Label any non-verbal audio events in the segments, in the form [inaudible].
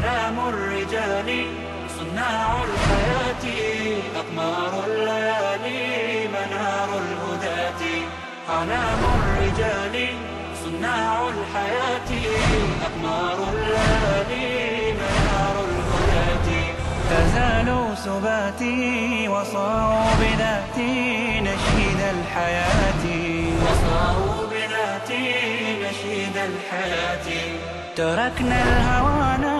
أنام الرجال صناع الحياة أقمار الليالي منار الهداة أنام الرجال صناع الحياة أقمار الليالي منار الهداة تزالوا سباتي وصاروا بذاتي نشيد الحياة وصاروا بذاتي نشيد الحياة تركنا الهوانا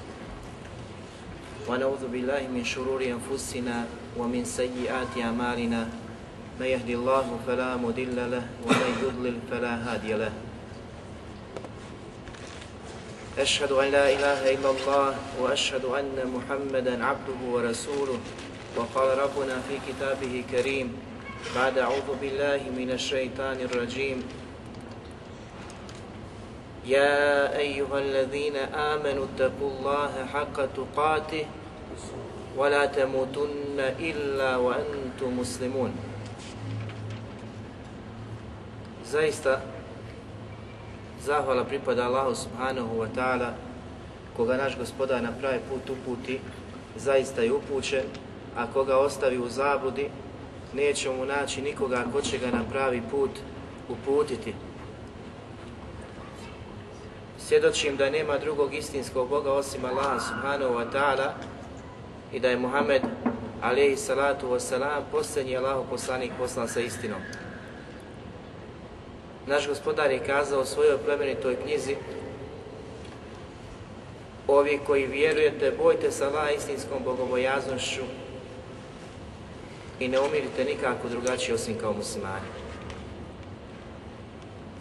ونعوذ بالله من شرور أنفسنا ومن سيئات أعمالنا من يهدي الله فلا مضل له ومن يضلل فلا هادي له أشهد أن لا إله إلا الله وأشهد أن محمدا عبده ورسوله وقال ربنا في كتابه كريم بعد أعوذ بالله من الشيطان الرجيم يا أيها الذين آمنوا اتقوا الله حق تقاته ولا تموتن إلا وأنتم مسلمون Zaista zahvala pripada Allahu subhanahu wa ta'ala koga naš gospoda na pravi put uputi zaista je upućen a koga ostavi u zabludi neće mu naći nikoga ko će ga na pravi put uputiti svjedočim da nema drugog istinskog Boga osim Allaha subhanahu wa ta'ala i da je Muhammed alaihi salatu wa salam posljednji Allahu poslanik poslan sa istinom. Naš gospodar je kazao u svojoj plemenitoj knjizi Ovi koji vjerujete, bojte se Allah istinskom bogobojaznošću i ne umirite nikako drugačije osim kao muslimani.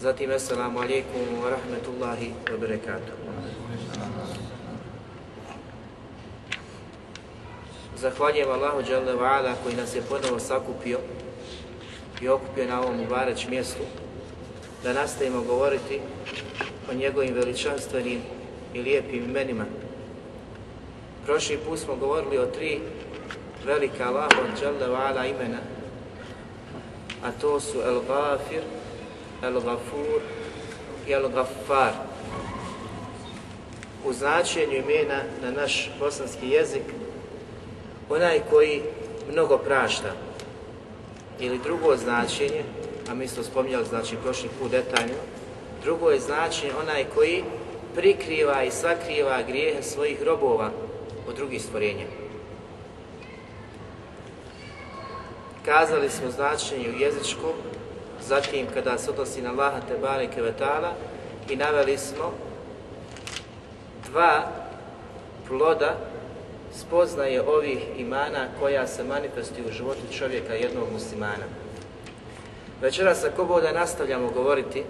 Zatim, assalamu alaikum wa rahmetullahi wa barakatuh. Zahvaljujem Allahu ala koji nas je ponovo sakupio i okupio na ovom Mubareć mjestu da nastavimo govoriti o njegovim veličanstvenim i lijepim imenima. Prošli put smo govorili o tri velika Allahu Đalla imena, a to su El Gafir, al i U značenju imena na naš bosanski jezik onaj koji mnogo prašta ili drugo značenje, a mi smo spominjali znači prošli put detaljno, drugo je značenje onaj koji prikriva i sakriva grijehe svojih robova od drugih stvorenja. Kazali smo značenje u jezičkom, zatim kada se odnosi na Allaha Tebare Kevetala i naveli smo dva ploda spoznaje ovih imana koja se manifestuju u životu čovjeka jednog muslimana. Večeras ako boda nastavljamo govoriti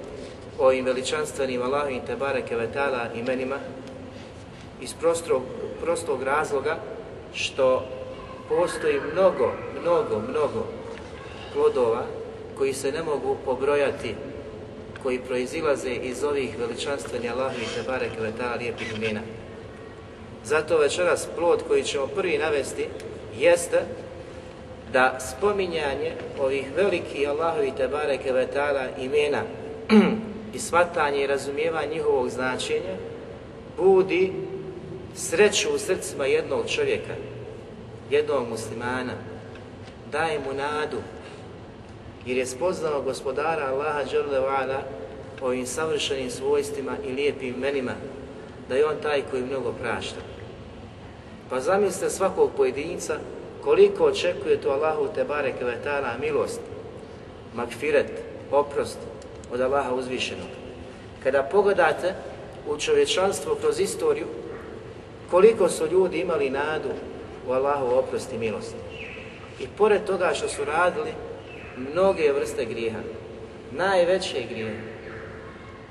o ovim veličanstvenim i Tebare Kevetala imenima iz prostog, prostog razloga što postoji mnogo, mnogo, mnogo plodova koji se ne mogu pobrojati, koji proizilaze iz ovih veličanstvenih Allahovih Tebare Kvetala lijepih imena. Zato večeras plod koji ćemo prvi navesti jeste da spominjanje ovih velikih Allahovih Tebare Kvetala imena [clears throat] i shvatanje i razumijevanje njihovog značenja budi sreću u srcima jednog čovjeka, jednog muslimana, daje mu nadu, jer je spoznao gospodara Allaha o ovim savršenim svojstvima i lijepim menima da je on taj koji mnogo prašta. Pa zamislite svakog pojedinca koliko očekuje to Allahu Tebare Kvetala milost, makfiret, oprost od Allaha uzvišenog. Kada pogledate u čovječanstvo kroz istoriju, koliko su ljudi imali nadu u Allahu oprost i milost. I pored toga što su radili, mnoge vrste grijeha, najveće grijehe.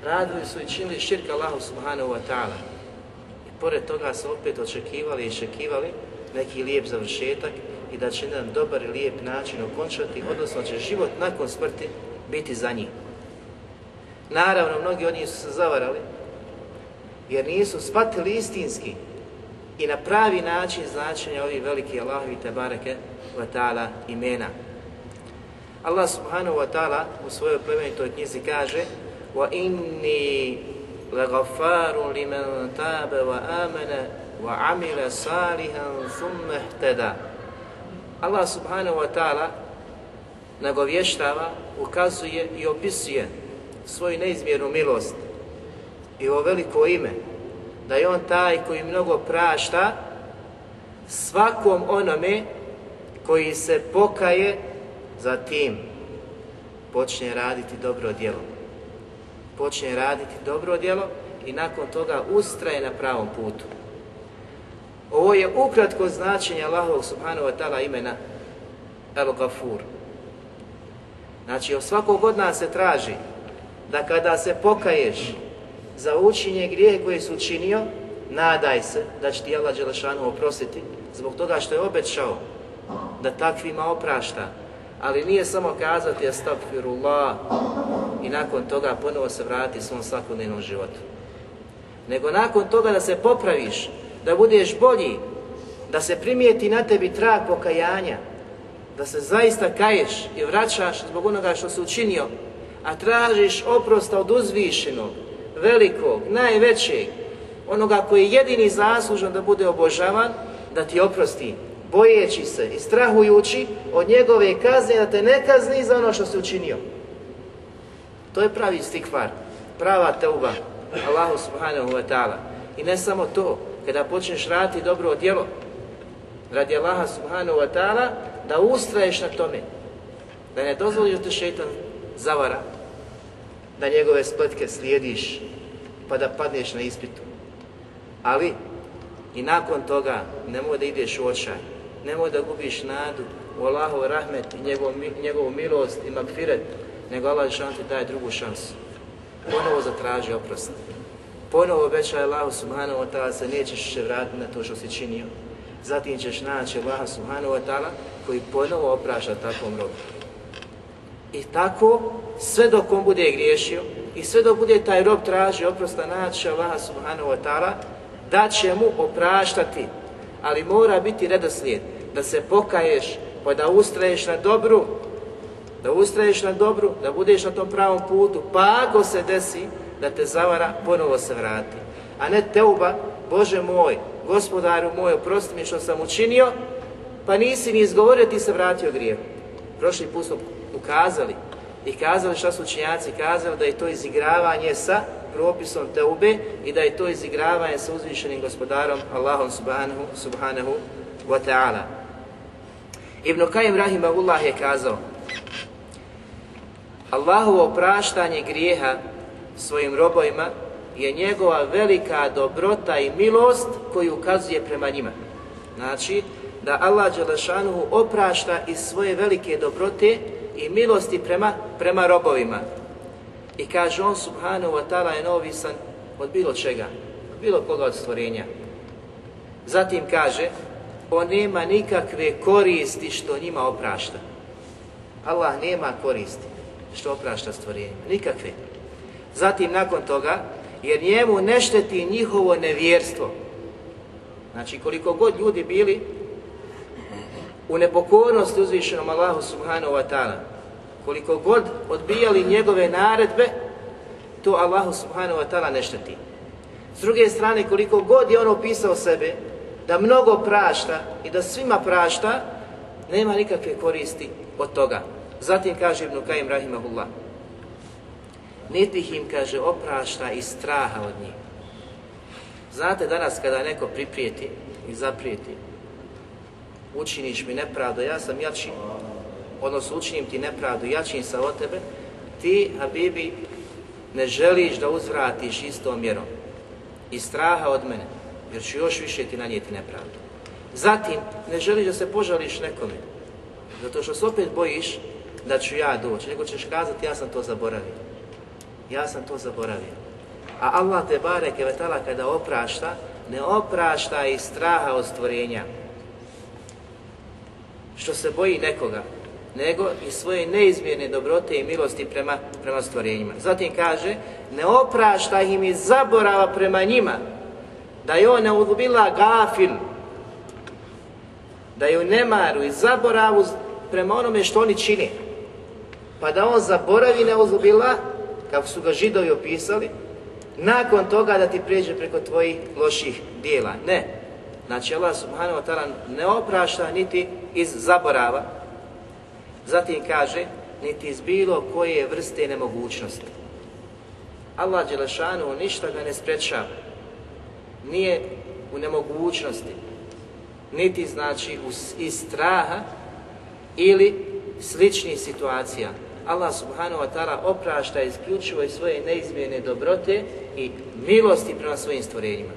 Radili su i činili širka Allahu subhanahu wa ta'ala. I pored toga su opet očekivali i očekivali neki lijep završetak i da će jedan dobar i lijep način okončati, odnosno će život nakon smrti biti za njih. Naravno, mnogi od njih su se zavarali, jer nisu shvatili istinski i na pravi način značenja ovih velike Allahovi te wa ta'ala imena. Allah subhanahu wa ta'ala u svojoj plemenitoj knjizi kaže وَإِنِّي لَغَفَّارٌ لِمَنْ تَابَ وَآمَنَ وَعَمِلَ صَالِحًا ثُمَّ اهْتَدَى Allah subhanahu wa ta'ala nagovještava, ukazuje i opisuje svoju neizmjernu milost i ovo veliko ime, da je on taj koji mnogo prašta svakom onome koji se pokaje Zatim, počne raditi dobro djelo. Počne raditi dobro djelo i nakon toga ustraje na pravom putu. Ovo je ukratko značenje Allahovog subhanahu wa ta'ala imena El Ghafur. Znači, od svakog od nas se traži da kada se pokaješ za učinje grijeh koje su učinio, nadaj se da će ti Allah Đelešanu oprostiti zbog toga što je obećao da takvima oprašta ali nije samo kazati astagfirullah i nakon toga ponovo se vratiti svom svakodnevnom životu. Nego nakon toga da se popraviš, da budeš bolji, da se primijeti na tebi trag pokajanja, da se zaista kaješ i vraćaš zbog onoga što si učinio, a tražiš oprosta od uzvišenog, velikog, najvećeg, onoga koji je jedini zaslužan da bude obožavan, da ti oprosti bojeći se i strahujući od njegove kazne da te ne kazni za ono što si učinio. To je pravi stikvar, prava teuba Allahu subhanahu wa ta'ala. I ne samo to, kada počneš raditi dobro djelo, radi Allaha subhanahu wa ta'ala, da ustraješ na tome, da ne dozvoliš da te šetan zavara, da njegove spletke slijediš, pa da padneš na ispitu. Ali i nakon toga nemoj da ideš u očaj, nemoj da gubiš nadu u Allahov rahmet i njegov, njegovu milost i magfiret, nego Allah ti daje drugu šansu. Ponovo zatraži oprost. Ponovo obećaj Allah subhanahu wa ta'ala se nećeš se vratiti na to što si činio. Zatim ćeš naći Allah subhanahu wa ta'ala koji ponovo opraša takvom robu. I tako sve dok on bude griješio i sve dok bude taj rob tražio oprosta naći Allah subhanahu wa ta'ala da će mu opraštati ali mora biti redoslijed da se pokaješ pa da ustraješ na dobru, da ustraješ na dobru, da budeš na tom pravom putu, pa ako se desi da te zavara, ponovo se vrati. A ne teuba, Bože moj, gospodaru moj, oprosti mi što sam učinio, pa nisi ni izgovorio, ti se vratio grijeh. Prošli put smo ukazali i kazali šta su učinjaci, kazali da je to izigravanje sa propisom teube i da je to izigravanje sa uzvišenim gospodarom Allahom subhanahu, subhanahu wa ta'ala. Ibn Kajim Rahimahullah je kazao Allahu opraštanje grijeha svojim robovima je njegova velika dobrota i milost koju ukazuje prema njima. Znači, da Allah Đelešanuhu oprašta iz svoje velike dobrote i milosti prema, prema robovima. I kaže on subhanahu wa ta'ala je novisan od bilo čega, od bilo koga od stvorenja. Zatim kaže, on nema nikakve koristi što njima oprašta. Allah nema koristi što oprašta stvorenjima, nikakve. Zatim nakon toga, jer njemu ne šteti njihovo nevjerstvo. Znači koliko god ljudi bili u nepokornosti uzvišenom Allahu subhanahu wa ta'ala, koliko god odbijali njegove naredbe, to Allahu subhanahu wa ta'ala ne šteti. S druge strane, koliko god je on opisao sebe, da mnogo prašta i da svima prašta, nema nikakve koristi od toga. Zatim kaže Ibn Kajim Rahimahullah, niti im, kaže, oprašta i straha od njih. Znate, danas kada neko priprijeti i zaprijeti, učiniš mi nepravdu, ja sam jači, odnosno učinim ti nepravdu jačim sa od tebe, ti, Habibi, ne želiš da uzvratiš istom mjerom i straha od mene, jer ću još više ti nanijeti nepravdu. Zatim, ne želiš da se požališ nekome, zato što se opet bojiš da ću ja doći, nego ćeš kazati ja sam to zaboravio. Ja sam to zaboravio. A Allah te barek je vetala kada oprašta, ne oprašta i straha od stvorenja. Što se boji nekoga, nego i svoje neizmjerne dobrote i milosti prema, prema stvorenjima. Zatim kaže, ne oprašta im i zaborava prema njima, da je on neudubila gafil, da je u nemaru i zaboravu prema onome što oni čine. Pa da on zaboravi neudubila, kako su ga židovi opisali, nakon toga da ti prijeđe preko tvojih loših dijela. Ne. Znači Allah subhanahu wa ta'ala ne oprašta niti iz zaborava, Zatim kaže, niti iz bilo koje vrste nemogućnosti. Allah Đelešanu ništa ga ne sprečava. Nije u nemogućnosti. Niti znači iz straha ili sličnih situacija. Allah subhanahu wa ta'ala oprašta isključivo iz svoje neizmjene dobrote i milosti prema svojim stvorenjima.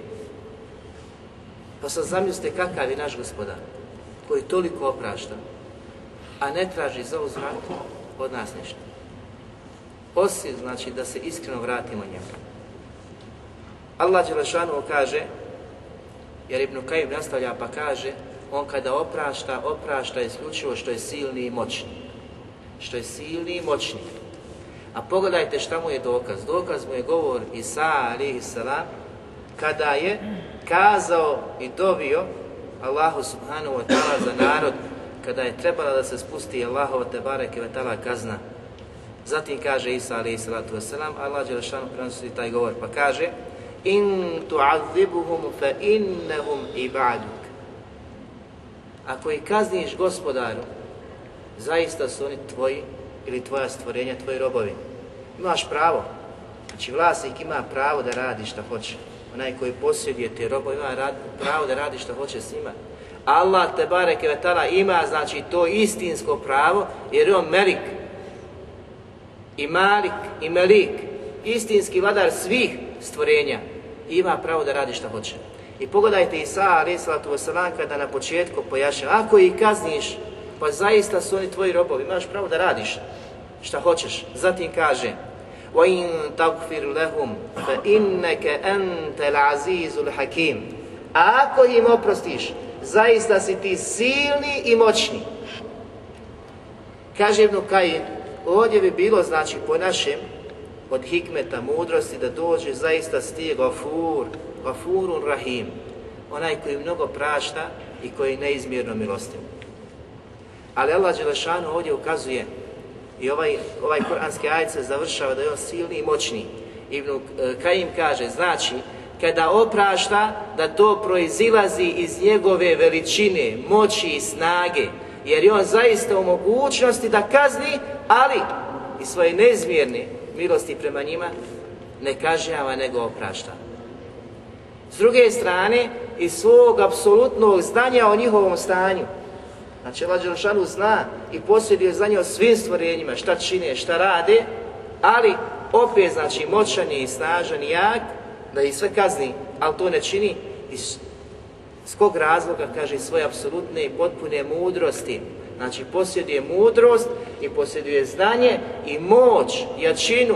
Pa sad zamislite kakav je naš gospodar koji toliko oprašta a ne traži za uzvrat od nas ništa. Osim znači da se iskreno vratimo njemu. Allah Đelešanu kaže, jer Ibn Kajim nastavlja pa kaže, on kada oprašta, oprašta isključivo što je silni i moćni. Što je silni i moćni. A pogledajte šta mu je dokaz. Dokaz mu je govor Isa alihi salam, kada je kazao i dobio Allahu subhanahu wa ta'ala za narod kada je trebala da se spusti Allahova te bareke kazna. Zatim kaže Isa alaihi salatu wasalam, Allah Đelešanu prenosi taj govor pa kaže In tu'azibuhum fe innehum ibaduk. Ako ih kazniš gospodaru, zaista su oni tvoji ili tvoja stvorenja, tvoji robovi. Imaš pravo. Znači vlasnik ima pravo da radi šta hoće. Onaj koji posjeduje te robovi ima pravo da radi šta hoće s njima Allah te bareke kevetala ima znači to istinsko pravo jer je on Melik i Malik i Melik istinski vladar svih stvorenja ima pravo da radi šta hoće. I pogledajte Isa sa wasalam da na početku pojaša ako ih kazniš pa zaista su oni tvoji robovi, imaš pravo da radiš šta hoćeš. Zatim kaže وَإِن تَغْفِرْ لَهُمْ فَإِنَّكَ أَنْتَ الْعَزِيزُ الْحَكِيمُ ako im oprostiš, zaista si ti silni i moćni. Kaže ibnu Kajin, ovdje bi bilo, znači, po našem, od hikmeta, mudrosti, da dođe zaista sti gafur, gafurun rahim, onaj koji mnogo prašta i koji je neizmjerno milostiv. Ali Allah Đelešanu ovdje ukazuje i ovaj, ovaj koranski ajd završava da je on silni i moćni. Ibnu e, Kajim kaže, znači, kada oprašta, da to proizilazi iz njegove veličine, moći i snage, jer je on zaista u mogućnosti da kazni, ali i svoje neizmjerne milosti prema njima ne kažnjava, nego oprašta. S druge strane, iz svog apsolutnog znanja o njihovom stanju, znači Allah zna i posjeduje znanje o svim stvorenjima, šta čine, šta rade, ali opet znači moćan je i snažan i jak, da ih sve kazni, ali to ne čini iz s kog razloga, kaže, svoje apsolutne i potpune mudrosti. Znači, posjeduje mudrost i posjeduje znanje i moć, jačinu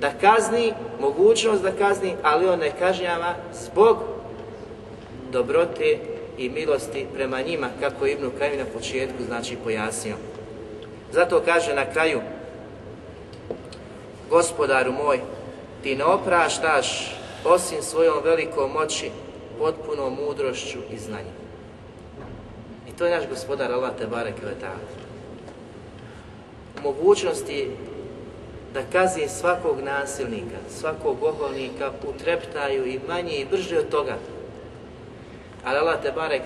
da kazni, mogućnost da kazni, ali on ne kažnjava zbog dobrote i milosti prema njima, kako je Ibnu Kajmi na početku znači pojasnio. Zato kaže na kraju, gospodaru moj, ti ne opraštaš osim svojom velikom moći, potpunom mudrošću i znanjem. I to je naš gospodar Allah Tebare U mogućnosti da kazni svakog nasilnika, svakog oholnika utreptaju i manje i brže od toga. Ali Allah Tebare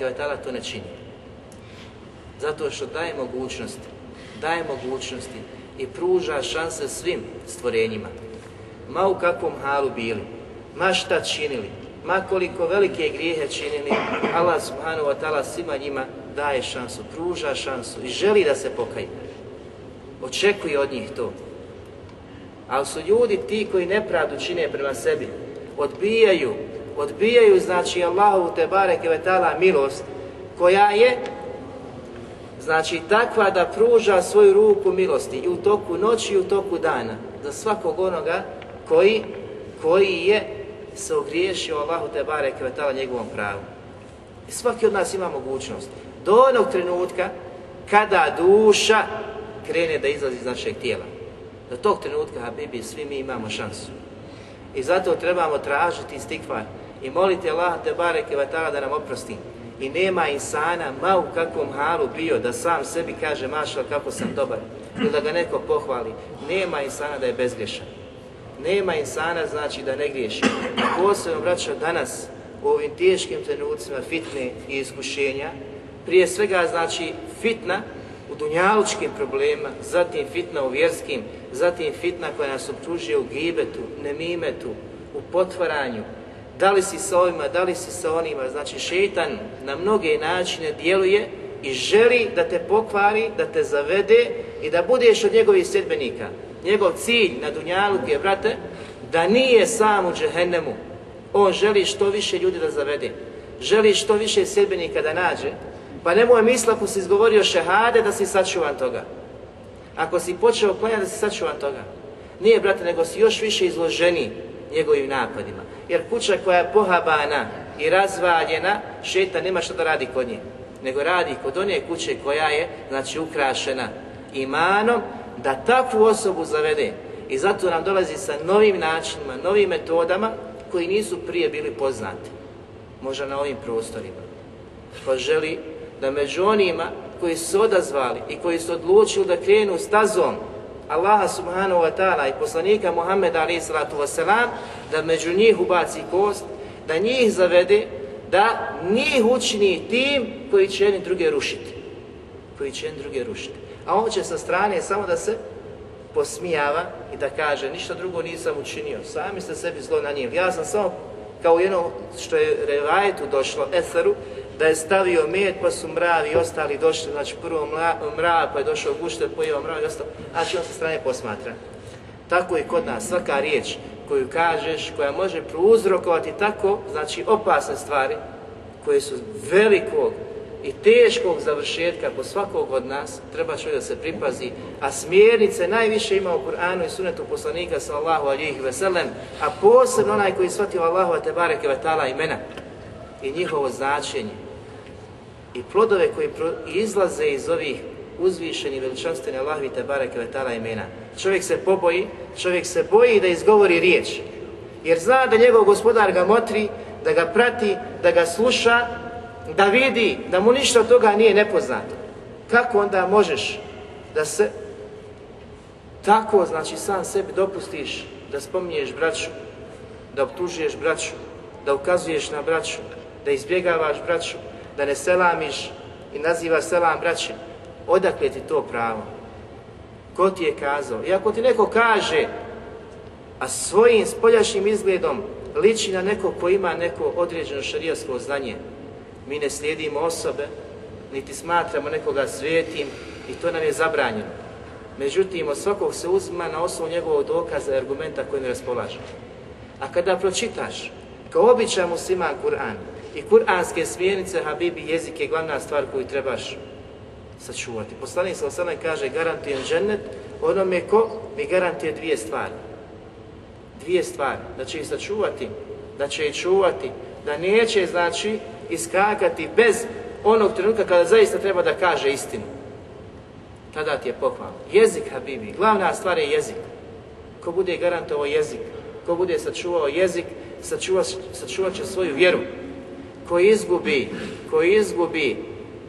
to ne čini. Zato što daje mogućnosti, daje mogućnosti i pruža šanse svim stvorenjima. Ma u kakvom halu bili, ma šta činili, ma koliko velike grijehe činili, Allah subhanahu wa ta'ala svima njima daje šansu, pruža šansu i želi da se pokaju. Očekuje od njih to. Ali su ljudi ti koji nepravdu čine prema sebi, odbijaju, odbijaju znači Allahu te wa ta'ala milost koja je znači takva da pruža svoju ruku milosti i u toku noći i u toku dana za svakog onoga koji, koji je se ogriješio Allahu te bareke vetala njegovom pravu. I svaki od nas ima mogućnost do onog trenutka kada duša krene da izlazi iz našeg tijela. Do tog trenutka, Habibi, svi mi imamo šansu. I zato trebamo tražiti istikvar i moliti Allah te bareke vatala da nam oprosti. I nema insana, ma u kakvom halu bio, da sam sebi kaže mašal kako sam dobar ili da ga neko pohvali. Nema insana da je bezgrešan. Nema insana znači da ne griješi. A posebno vraćao danas u ovim teškim trenucima fitne i iskušenja, prije svega znači fitna u dunjalučkim problemima, zatim fitna u vjerskim, zatim fitna koja nas obtužuje u gibetu, nemimetu, u potvaranju, da li si sa ovima, da li si sa onima, znači šeitan na mnoge načine djeluje i želi da te pokvari, da te zavede i da budeš od njegovih sedbenika. Njegov cilj na Dunjaluku je, brate, da nije sam u džehennemu. On želi što više ljudi da zavede. Želi što više sjedbenika da nađe. Pa nemoj misli ako si izgovorio šehade da si sačuvan toga. Ako si počeo klanjati da si sačuvan toga. Nije, brate, nego si još više izloženi njegovim napadima. Jer kuća koja je pohabana i razvaljena, šeta nema što da radi kod nje. Nego radi kod one kuće koja je, znači, ukrašena imanom da takvu osobu zavede i zato nam dolazi sa novim načinima, novim metodama koji nisu prije bili poznati, možda na ovim prostorima. Pa želi da među onima koji su odazvali i koji su odlučili da krenu stazom Allaha subhanahu wa ta'ala i poslanika Muhammeda alaih da među njih ubaci kost, da njih zavede, da njih učini tim koji će jedni druge rušiti. Koji će jedni druge rušiti a on će sa strane samo da se posmijava i da kaže ništa drugo nisam učinio, sami ste sebi zlo na njim. Ja sam samo kao jedno što je Revajetu došlo, Etheru, da je stavio med pa su mravi i ostali došli, znači prvo mrav pa je došao gušter, pojeo mrav i ostalo, znači on sa strane posmatra. Tako je kod nas svaka riječ koju kažeš, koja može prouzrokovati tako, znači opasne stvari koje su velikog i teškog završetka kod svakog od nas treba čovjek da se pripazi, a smjernice najviše ima u Kur'anu i sunetu poslanika sallahu alijih veselem, a posebno onaj koji shvatio Allahu te bareke vetala imena i njihovo značenje i plodove koji izlaze iz ovih uzvišenih veličanstveni Allahu te bareke vetala imena. Čovjek se poboji, čovjek se boji da izgovori riječ, jer zna da njegov gospodar ga motri, da ga prati, da ga sluša, da vidi da mu ništa od toga nije nepoznato, kako onda možeš da se tako, znači sam sebi dopustiš da spominješ braću, da optužuješ braću, da ukazuješ na braću, da izbjegavaš braću, da ne selamiš i nazivaš selam braće. Odakle ti to pravo? Ko ti je kazao? I ako ti neko kaže, a svojim spoljašnjim izgledom liči na neko ko ima neko određeno šarijasko znanje, mi ne slijedimo osobe, niti smatramo nekoga svijetim, i to nam je zabranjeno. Međutim, od svakog se uzima na osnovu njegovog dokaza i argumenta ne raspolaže. A kada pročitaš, kao običan musliman Kur'an i kur'anske smjernice Habibi jezik je glavna stvar koju trebaš sačuvati. Poslanik sa osanem kaže garantujem ženet, onome ko mi garantuje dvije stvari. Dvije stvari, da će ih sačuvati, da će ih čuvati, da neće znači iskakati bez onog trenutka kada zaista treba da kaže istinu. Tada ti je pohvala. Jezik, Habibi, glavna stvar je jezik. Ko bude garantovao jezik, ko bude sačuvao jezik, sačuvat će svoju vjeru. Ko izgubi, ko izgubi,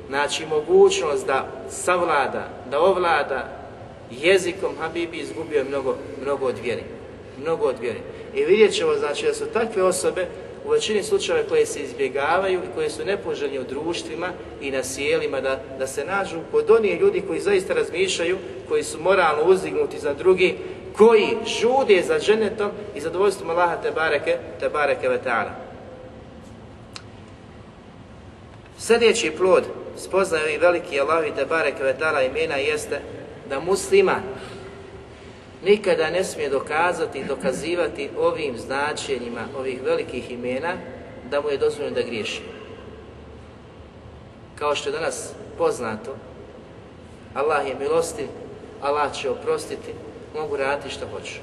znači mogućnost da savlada, da ovlada jezikom Habibi izgubio je mnogo, mnogo od vjeri. Mnogo od vjeri. I vidjet ćemo znači da su takve osobe u većini slučajeva koje se izbjegavaju i koje su nepoželjni u društvima i na sjelima, da, da se nađu kod onih ljudi koji zaista razmišljaju, koji su moralno uzdignuti za drugi, koji žude za ženetom i zadovoljstvom Allaha te bareke, te bareke vetara. Sljedeći plod spoznaju i veliki Allahi te bareke vetara imena jeste da muslima, nikada ne smije dokazati i dokazivati ovim značenjima ovih velikih imena da mu je dozvoljeno da griješi. Kao što je danas poznato, Allah je milostiv, Allah će oprostiti, mogu raditi što hoću.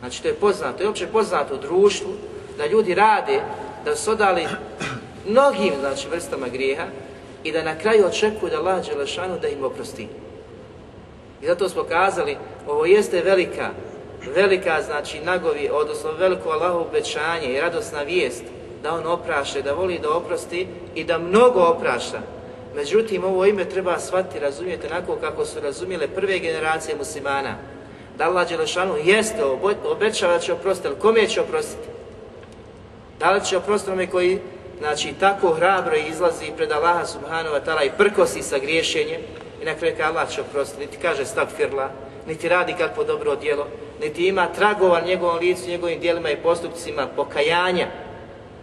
Znači to je poznato, je uopće poznato u društvu da ljudi rade, da su odali mnogim znači, vrstama grijeha i da na kraju očekuju da Allah Đelešanu da im oprosti. I zato smo kazali, ovo jeste velika, velika znači nagovi, odnosno veliko Allahu obećanje i radosna vijest da on opraše, da voli da oprosti i da mnogo opraša. Međutim, ovo ime treba shvatiti, razumijete, onako kako su razumjele prve generacije muslimana. Da Allah Đelešanu jeste obećava da će oprostiti, ali kome će oprostiti? Da li će oprostiti onome koji znači, tako hrabro izlazi pred Allaha subhanahu wa ta'ala i prkosi sa griješenjem, i na kraju kaže Allah će oprostiti, niti kaže firla, niti radi kakvo dobro djelo, niti ima tragova njegovom licu, njegovim djelima i postupcima pokajanja,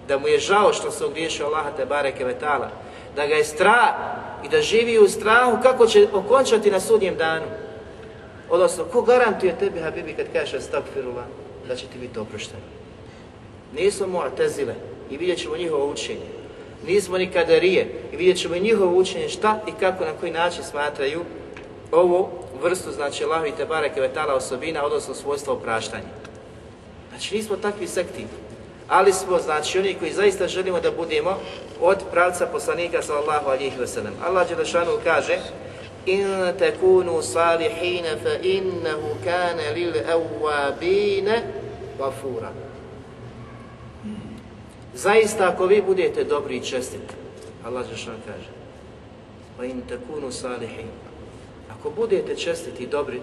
da mu je žao što se ogriješio Allaha te bareke vetala, da ga je strah i da živi u strahu kako će okončati na sudnjem danu. Odnosno, ko garantuje tebi, Habibi, kad kažeš firla, da će ti biti oprošteno? Nisu mu atezile i vidjet ćemo njihovo učenje. Nismo ni kaderije i vidjet ćemo njihovo učenje šta i kako, na koji način smatraju ovu vrstu, znači Allahu i Tebareke osobina, odnosno svojstva opraštanja. Znači nismo takvi sekti, ali smo znači oni koji zaista želimo da budemo od pravca poslanika sallallahu alihi wasallam. Allah Đelešanu kaže In takunu salihina fa innahu kana lil awabina Zaista ako vi budete dobri i čestiti, Allah Žešan kaže, pa in takunu salihin. Ako budete čestiti i dobri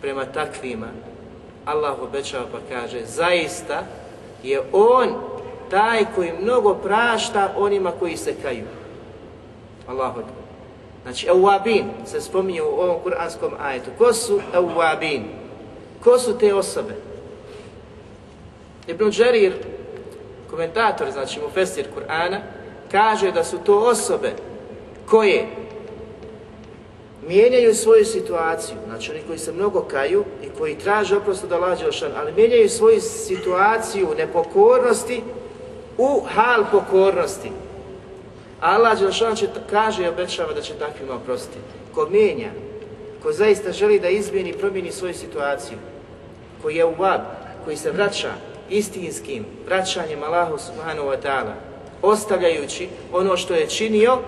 prema takvima, Allah obećava pa kaže, zaista je On taj koji mnogo prašta onima koji se kaju. Allah odgovor. Znači, Ewabin se spominje u ovom kuranskom ajetu. Ko su Ewabin? Ko su te osobe? Ibn Đerir komentator, znači mu fesir Kur'ana, kaže da su to osobe koje mijenjaju svoju situaciju, znači oni koji se mnogo kaju i koji traže da lađe ošan ali mijenjaju svoju situaciju nepokornosti u hal pokornosti. Allah Đelšan će, kaže i obećava da će takvima oprostiti. Ko mijenja, ko zaista želi da izmijeni, promijeni svoju situaciju, koji je u koji se vraća istinskim vraćanjem Allahu subhanahu wa ta'ala, ostavljajući ono što je činio,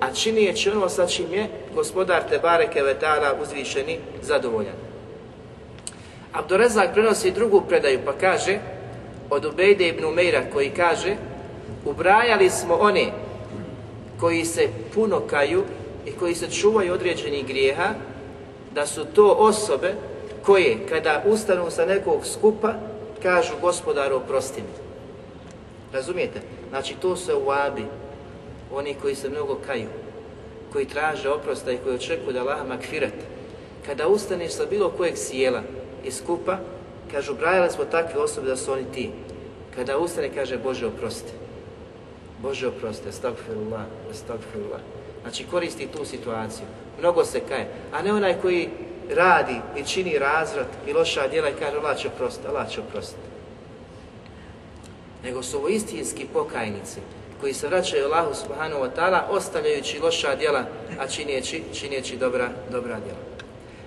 a činijeći ono sa čim je gospodar Tebareke ve ta'ala uzvišeni zadovoljan. Abdurazak prenosi drugu predaju pa kaže od Ubejde ibn Umeira koji kaže ubrajali smo one koji se puno kaju i koji se čuvaju određenih grijeha da su to osobe koje kada ustanu sa nekog skupa kažu gospodaru oprosti mi. Razumijete? Znači to se u abi, oni koji se mnogo kaju, koji traže oprosta i koji očekuju da Allah makfirat. Kada ustaneš sa bilo kojeg sjela i skupa, kažu brajali smo takve osobe da su oni ti. Kada ustane kaže Bože oprosti. Bože oprosti, astagfirullah, astagfirullah. Znači koristi tu situaciju. Mnogo se kaje. A ne onaj koji radi i čini razvrat i loša djela i kaže Allah će oprostiti, Allah će Nego su ovo istinski pokajnici koji se vraćaju Allahu subhanahu wa ta'ala ostavljajući loša djela, a činjeći, činjeći dobra, dobra djela.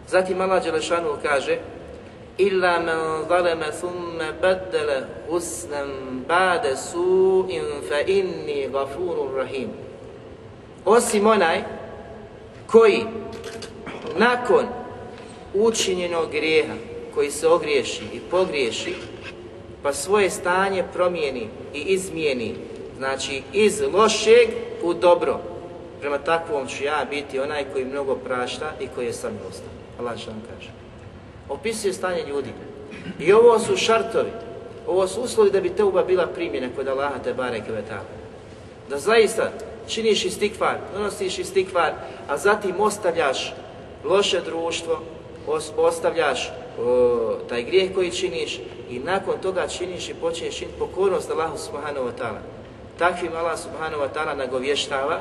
Zatim Allah Đelešanu kaže Illa man zaleme thumme baddele husnem bade su'in fa inni gafurur rahim. Osim onaj koji nakon učinjenog grijeha koji se ogriješi i pogriješi, pa svoje stanje promijeni i izmijeni, znači iz lošeg u dobro. Prema takvom ću ja biti onaj koji mnogo prašta i koji je dostan. Allah što vam kaže. Opisuje stanje ljudi. I ovo su šartovi, ovo su uslovi da bi te uba bila primjena kod Allaha te barek Da zaista činiš istikvar, donosiš istikvar, a zatim ostavljaš loše društvo, ostavljaš o, e, taj grijeh koji činiš i nakon toga činiš i počinješ činiti pokornost Allahu subhanahu wa ta'ala. Takvim Allah subhanahu wa ta'ala nagovještava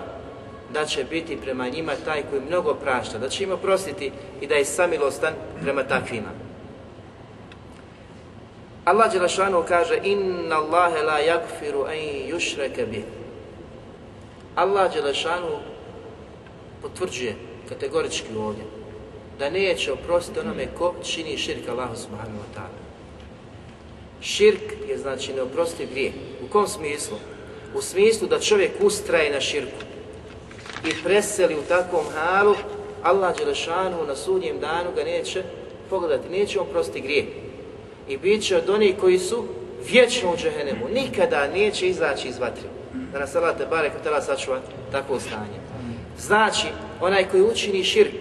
da će biti prema njima taj koji mnogo prašta, da će im oprostiti i da je samilostan prema takvima. Allah Đelešanu kaže Inna Allahe la yakfiru an yushreke bih. Allah Đelešanu potvrđuje kategorički ovdje da neće oprostiti onome ko čini širk Allahu subhanahu wa ta'ala. Širk je znači neoprostiv grijeh. U kom smislu? U smislu da čovjek ustraje na širku i preseli u takvom halu, Allah Đelešanu na sudnjem danu ga neće pogledati, neće oprostiti grijeh. I bit će od onih koji su vječno u džehenemu, nikada neće izaći iz vatre. Da nas Allah te barek sačuva takvo stanje. Znači, onaj koji učini širk,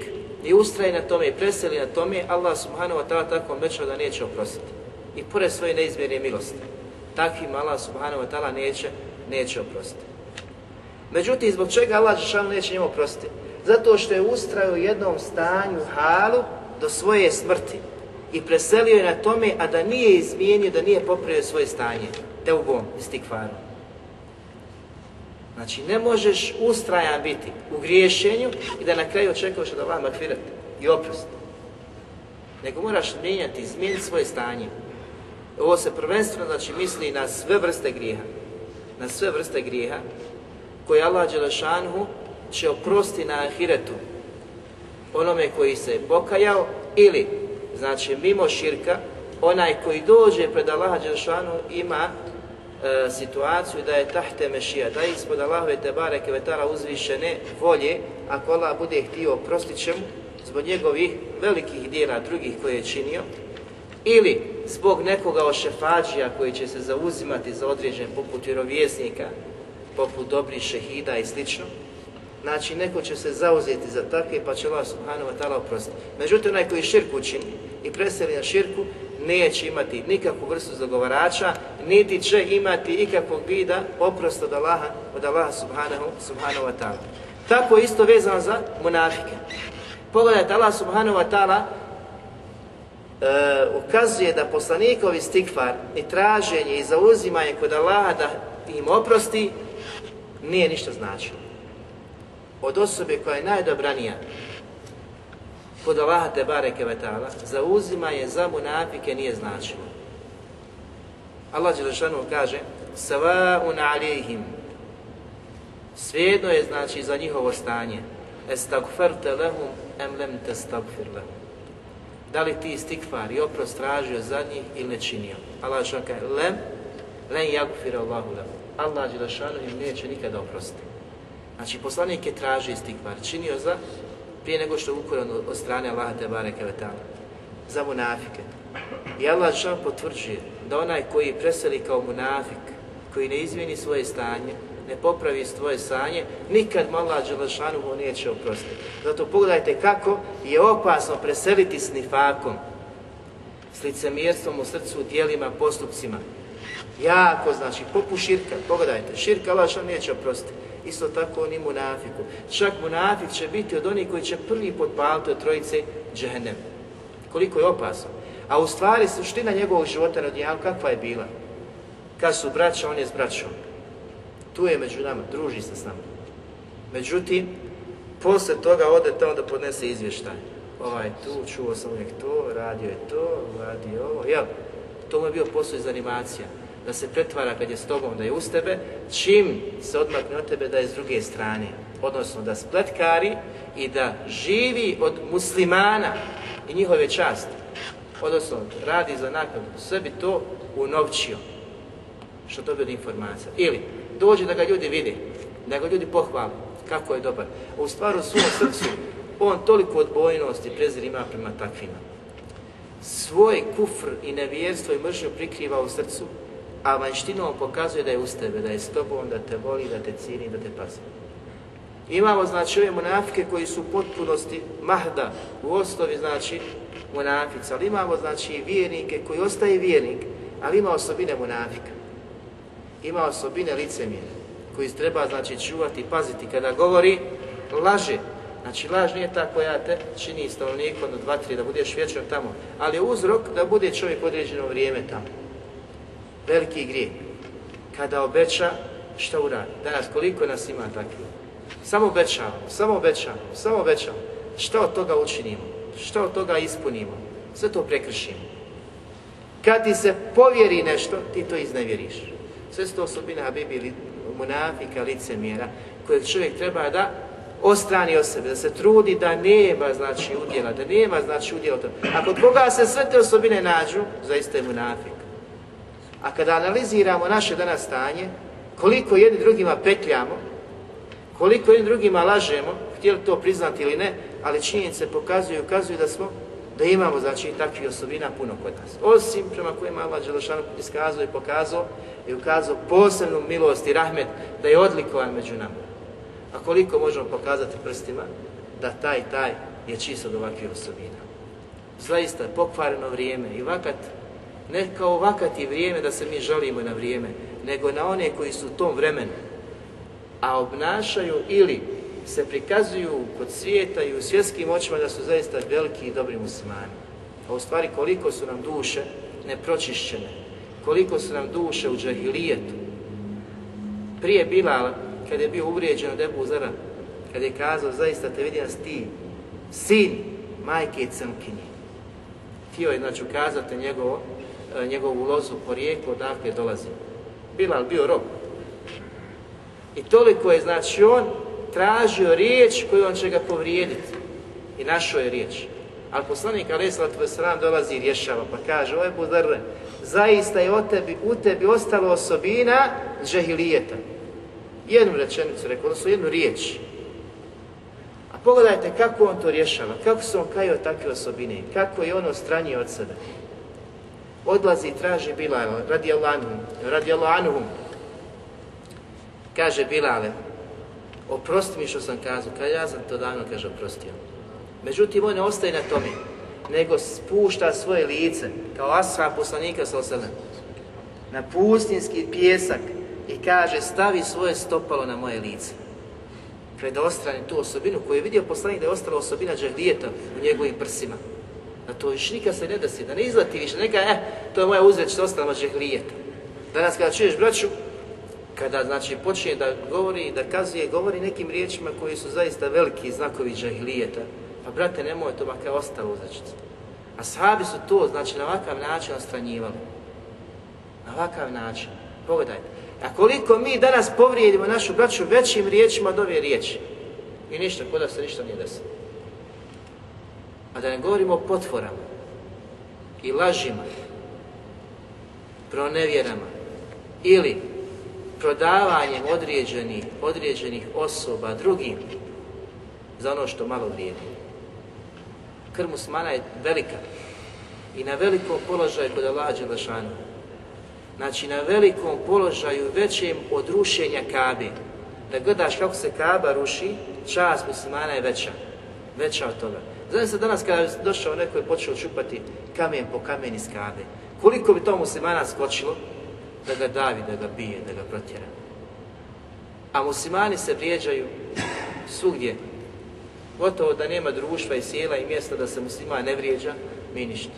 i ustraje na tome i preseli na tome, Allah subhanahu wa ta'ala tako obećao da neće oprostiti. I pored svoje neizmjerne milosti. Takvim Allah subhanahu wa ta'ala neće, neće oprostiti. Međutim, zbog čega Allah Žešan neće njemu oprostiti? Zato što je ustrajao u jednom stanju, halu, do svoje smrti. I preselio je na tome, a da nije izmijenio, da nije popravio svoje stanje. Te u Teugom, istikvarom. Znači, ne možeš ustrajan biti u griješenju i da na kraju očekuješ da Allah makfirat i oprost. Nego moraš mijenjati, izmijeniti svoje stanje. Ovo se prvenstveno znači, misli na sve vrste grijeha. Na sve vrste grijeha koje Allah Đelešanhu će oprosti na ahiretu onome koji se pokajao ili, znači, mimo širka, onaj koji dođe pred Allaha Đelešanhu ima E, situaciju da je tahte mešija, da je ispod Allahove Tebare kevetara uzvišene volje, ako Allah bude htio oprostit će mu zbog njegovih velikih djela drugih koje je činio, ili zbog nekoga ošefađija koji će se zauzimati za određen poput vjerovjesnika, poput dobrih šehida i slično, Znači, neko će se zauzeti za takve, pa će Allah subhanahu wa ta'ala oprostiti. Međutim, onaj koji širku čini i preseli na širku, neće imati nikakvu vrstu zagovarača, niti će imati ikakvog vida oprosta od Allaha, od Allaha subhanahu, subhanahu wa ta'ala. Tako je isto vezano za munafike. Pogledajte, Allah subhanahu wa ta'ala e, ukazuje da poslanikovi stikvar i traženje i zauzimanje kod Allaha da im oprosti nije ništa značilo. Od osobe koja je najdobranija, kod Allaha te bareke vetala zauzima je za munafike nije značilo. Allah Đelešanu kaže "Sawa'un alihim Svejedno je znači za njihovo stanje Estagferte lehum em lem testagfir lehum Da li ti istikfar i oprost tražio za njih ili ne činio? Allah Đelešanu kaže Lem, lem jagfir Allahu lehum Allah Đelešanu im neće nikada oprostiti. Znači poslanik je tražio istikvar, činio za prije nego što je ukoran od strane Allaha te bareke za munafike. I Allah šan potvrđuje da onaj koji preseli kao munafik, koji ne izmijeni svoje stanje, ne popravi svoje stanje, nikad mu Đelešanu mu neće oprostiti. Zato pogledajte kako je opasno preseliti s nifakom, s licemjerstvom u srcu, dijelima, postupcima. Jako znači, poput širka, pogledajte, širka Allah šan neće oprostiti isto tako oni munafiku. Čak munafik će biti od onih koji će prvi potpaliti od trojice džehennem. Koliko je opasno. A u stvari suština njegovog života na kakva je bila? Kad su braća, on je s braćom. Tu je među nama, druži se s nama. Međutim, posle toga ode tamo da podnese izvještaj. Ovaj tu, čuo sam uvijek to, radio je to, radio ovo, jel? To mu je bio posao iz animacija da se pretvara kad je s tobom, da je uz tebe, čim se odmakne od tebe, da je s druge strane. Odnosno da spletkari i da živi od muslimana i njihove časti. Odnosno radi za naknadu. Sve bi to unovčio. Što to od informacija. Ili dođe da ga ljudi vidi, da ga ljudi pohvali kako je dobar. A u stvaru svom srcu on toliko odbojnosti i prezir ima prema takvima. Svoj kufr i nevjerstvo i mržnju prikriva u srcu a vanjštinom pokazuje da je uz tebe, da je s tobom, da te voli, da te cini, da te pazi. Imamo znači ove monafike koji su u potpunosti mahda, u osnovi znači munafica, ali imamo znači vjernike koji ostaje vjernik, ali ima osobine munafika. Ima osobine licemjera koji treba znači čuvati paziti kada govori laže. Znači laž nije ta koja te čini stanovnikom do dva, tri, da budeš vječan tamo, ali je uzrok da bude čovjek određeno vrijeme tamo. Veliki grijeh. Kada obeća, šta uradi? Danas koliko nas ima takvih? Samo obećamo, samo obećamo, samo obećamo. Šta od toga učinimo? Šta od toga ispunimo? Sve to prekršimo. Kad ti se povjeri nešto, ti to iznevjeriš. Sve su to osobine Habibi, munafika, licemjera, kojeg čovjek treba da ostrani od sebe, da se trudi da nema znači udjela, da nema znači udjela. Ako koga se sve te osobine nađu, zaista je munafik. A kada analiziramo naše danas stanje, koliko jedni drugima petljamo, koliko jedni drugima lažemo, htjeli to priznati ili ne, ali činjenice pokazuju i ukazuju da smo da imamo znači takvih osobina puno kod nas. Osim prema kojima Allah Đelešanu iskazao i pokazao i ukazao posebnu milost i rahmet da je odlikovan među nama. A koliko možemo pokazati prstima da taj taj je čisto od ovakvih osobina. Zaista pokvareno vrijeme i vakat ne kao vakati vrijeme da se mi žalimo na vrijeme, nego na one koji su u tom vremenu, a obnašaju ili se prikazuju kod svijeta i u svjetskim očima da su zaista veliki i dobri muslimani. A u stvari koliko su nam duše nepročišćene, koliko su nam duše u džahilijetu. Prije bila kad je bio uvrijeđen od Ebu Zara, kad je kazao, zaista te vidim ti, sin majke i crnkinje. Htio je, znači, ukazati njegovo E, njegovu lozu, porijeku, odakle dolazi. Bilal bio rob. I toliko je, znači, on tražio riječ koju on će ga povrijediti. I našao je riječ. Ali poslanik Ali Veselam dolazi i rješava, pa kaže, je zaista je tebi, u tebi ostala osobina džahilijeta. Jednu rečenicu rekao, odnosno jednu riječ. A pogledajte kako on to rješava, kako se on kajio takve osobine, kako je on ostranio od sebe odlazi i traži Bilala, radi radi Allahu. Kaže Bilale, oprosti mi što sam kazao, kaže ja sam to davno, kaže, oprostio. Međutim, on ne ostaje na tome, nego spušta svoje lice, kao ashab poslanika sallam, na pustinski pjesak i kaže, stavi svoje stopalo na moje lice. Predostrani tu osobinu koju je vidio poslanik da je ostala osobina džahdijeta u njegovim prsima da to još nikad se ne desi, da ne izlati više, neka, e to je moja uzreč, ostala žehlijeta. Danas kada čuješ braću, kada znači počinje da govori, da kazuje, govori nekim riječima koji su zaista veliki znakovi žehlijeta, pa brate nemoj to makar ostalo uzrečica. A sahabi su to, znači na ovakav način ostranjivali. Na ovakav način. Pogledajte. A koliko mi danas povrijedimo našu braću većim riječima od ove riječi. I ništa, kod se ništa nije desilo. A da ne govorimo o potvorama i lažima, pronevjerama ili prodavanjem određenih, određenih osoba drugim za ono što malo vrijedi. Krv musmana je velika i na velikom položaju kod Allaha Đelešanu. Znači na velikom položaju većem od rušenja Kabe. Da gledaš kako se Kaba ruši, čast muslimana je veća. Veća od toga. Znači se danas kada je došao neko je počeo čupati kamen po kamen iz kabe. Koliko bi to muslimana skočilo da ga davi, da ga bije, da ga protjera. A muslimani se vrijeđaju svugdje. Gotovo da nema društva i sjela i mjesta da se musliman ne vrijeđa, mi ništa.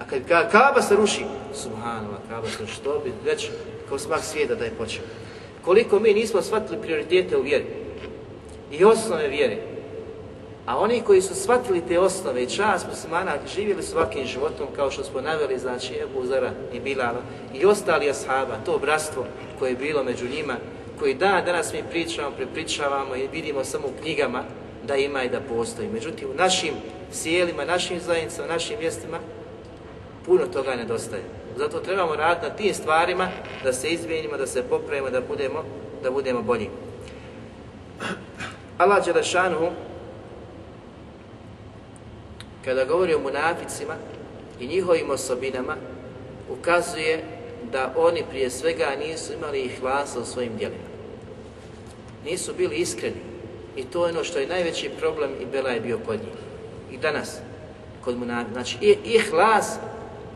A kad ka, kaba se ruši, subhanova, kaba se ruši, to bi već kao smak svijeta da je počeo. Koliko mi nismo shvatili prioritete u vjeri i osnove vjere, a oni koji su shvatili te osnove i čast muslimana živjeli svakim životom kao što smo naveli, znači Ebu Zara i Bilala i ostali ashaba, to bratstvo koje je bilo među njima, koji da, danas mi pričamo, prepričavamo i vidimo samo u knjigama da ima i da postoji. Međutim, u našim sjelima, našim zajednicama, našim mjestima puno toga nedostaje. Zato trebamo raditi na tim stvarima da se izmijenimo, da se popravimo, da budemo, da budemo bolji. Allah Đelešanu kada govori o munaficima i njihovim osobinama, ukazuje da oni prije svega nisu imali ihlasa u svojim djelima. Nisu bili iskreni i to je ono što je najveći problem i Bela je bio kod njih. I danas, kod munaficima. Znači, ihlas,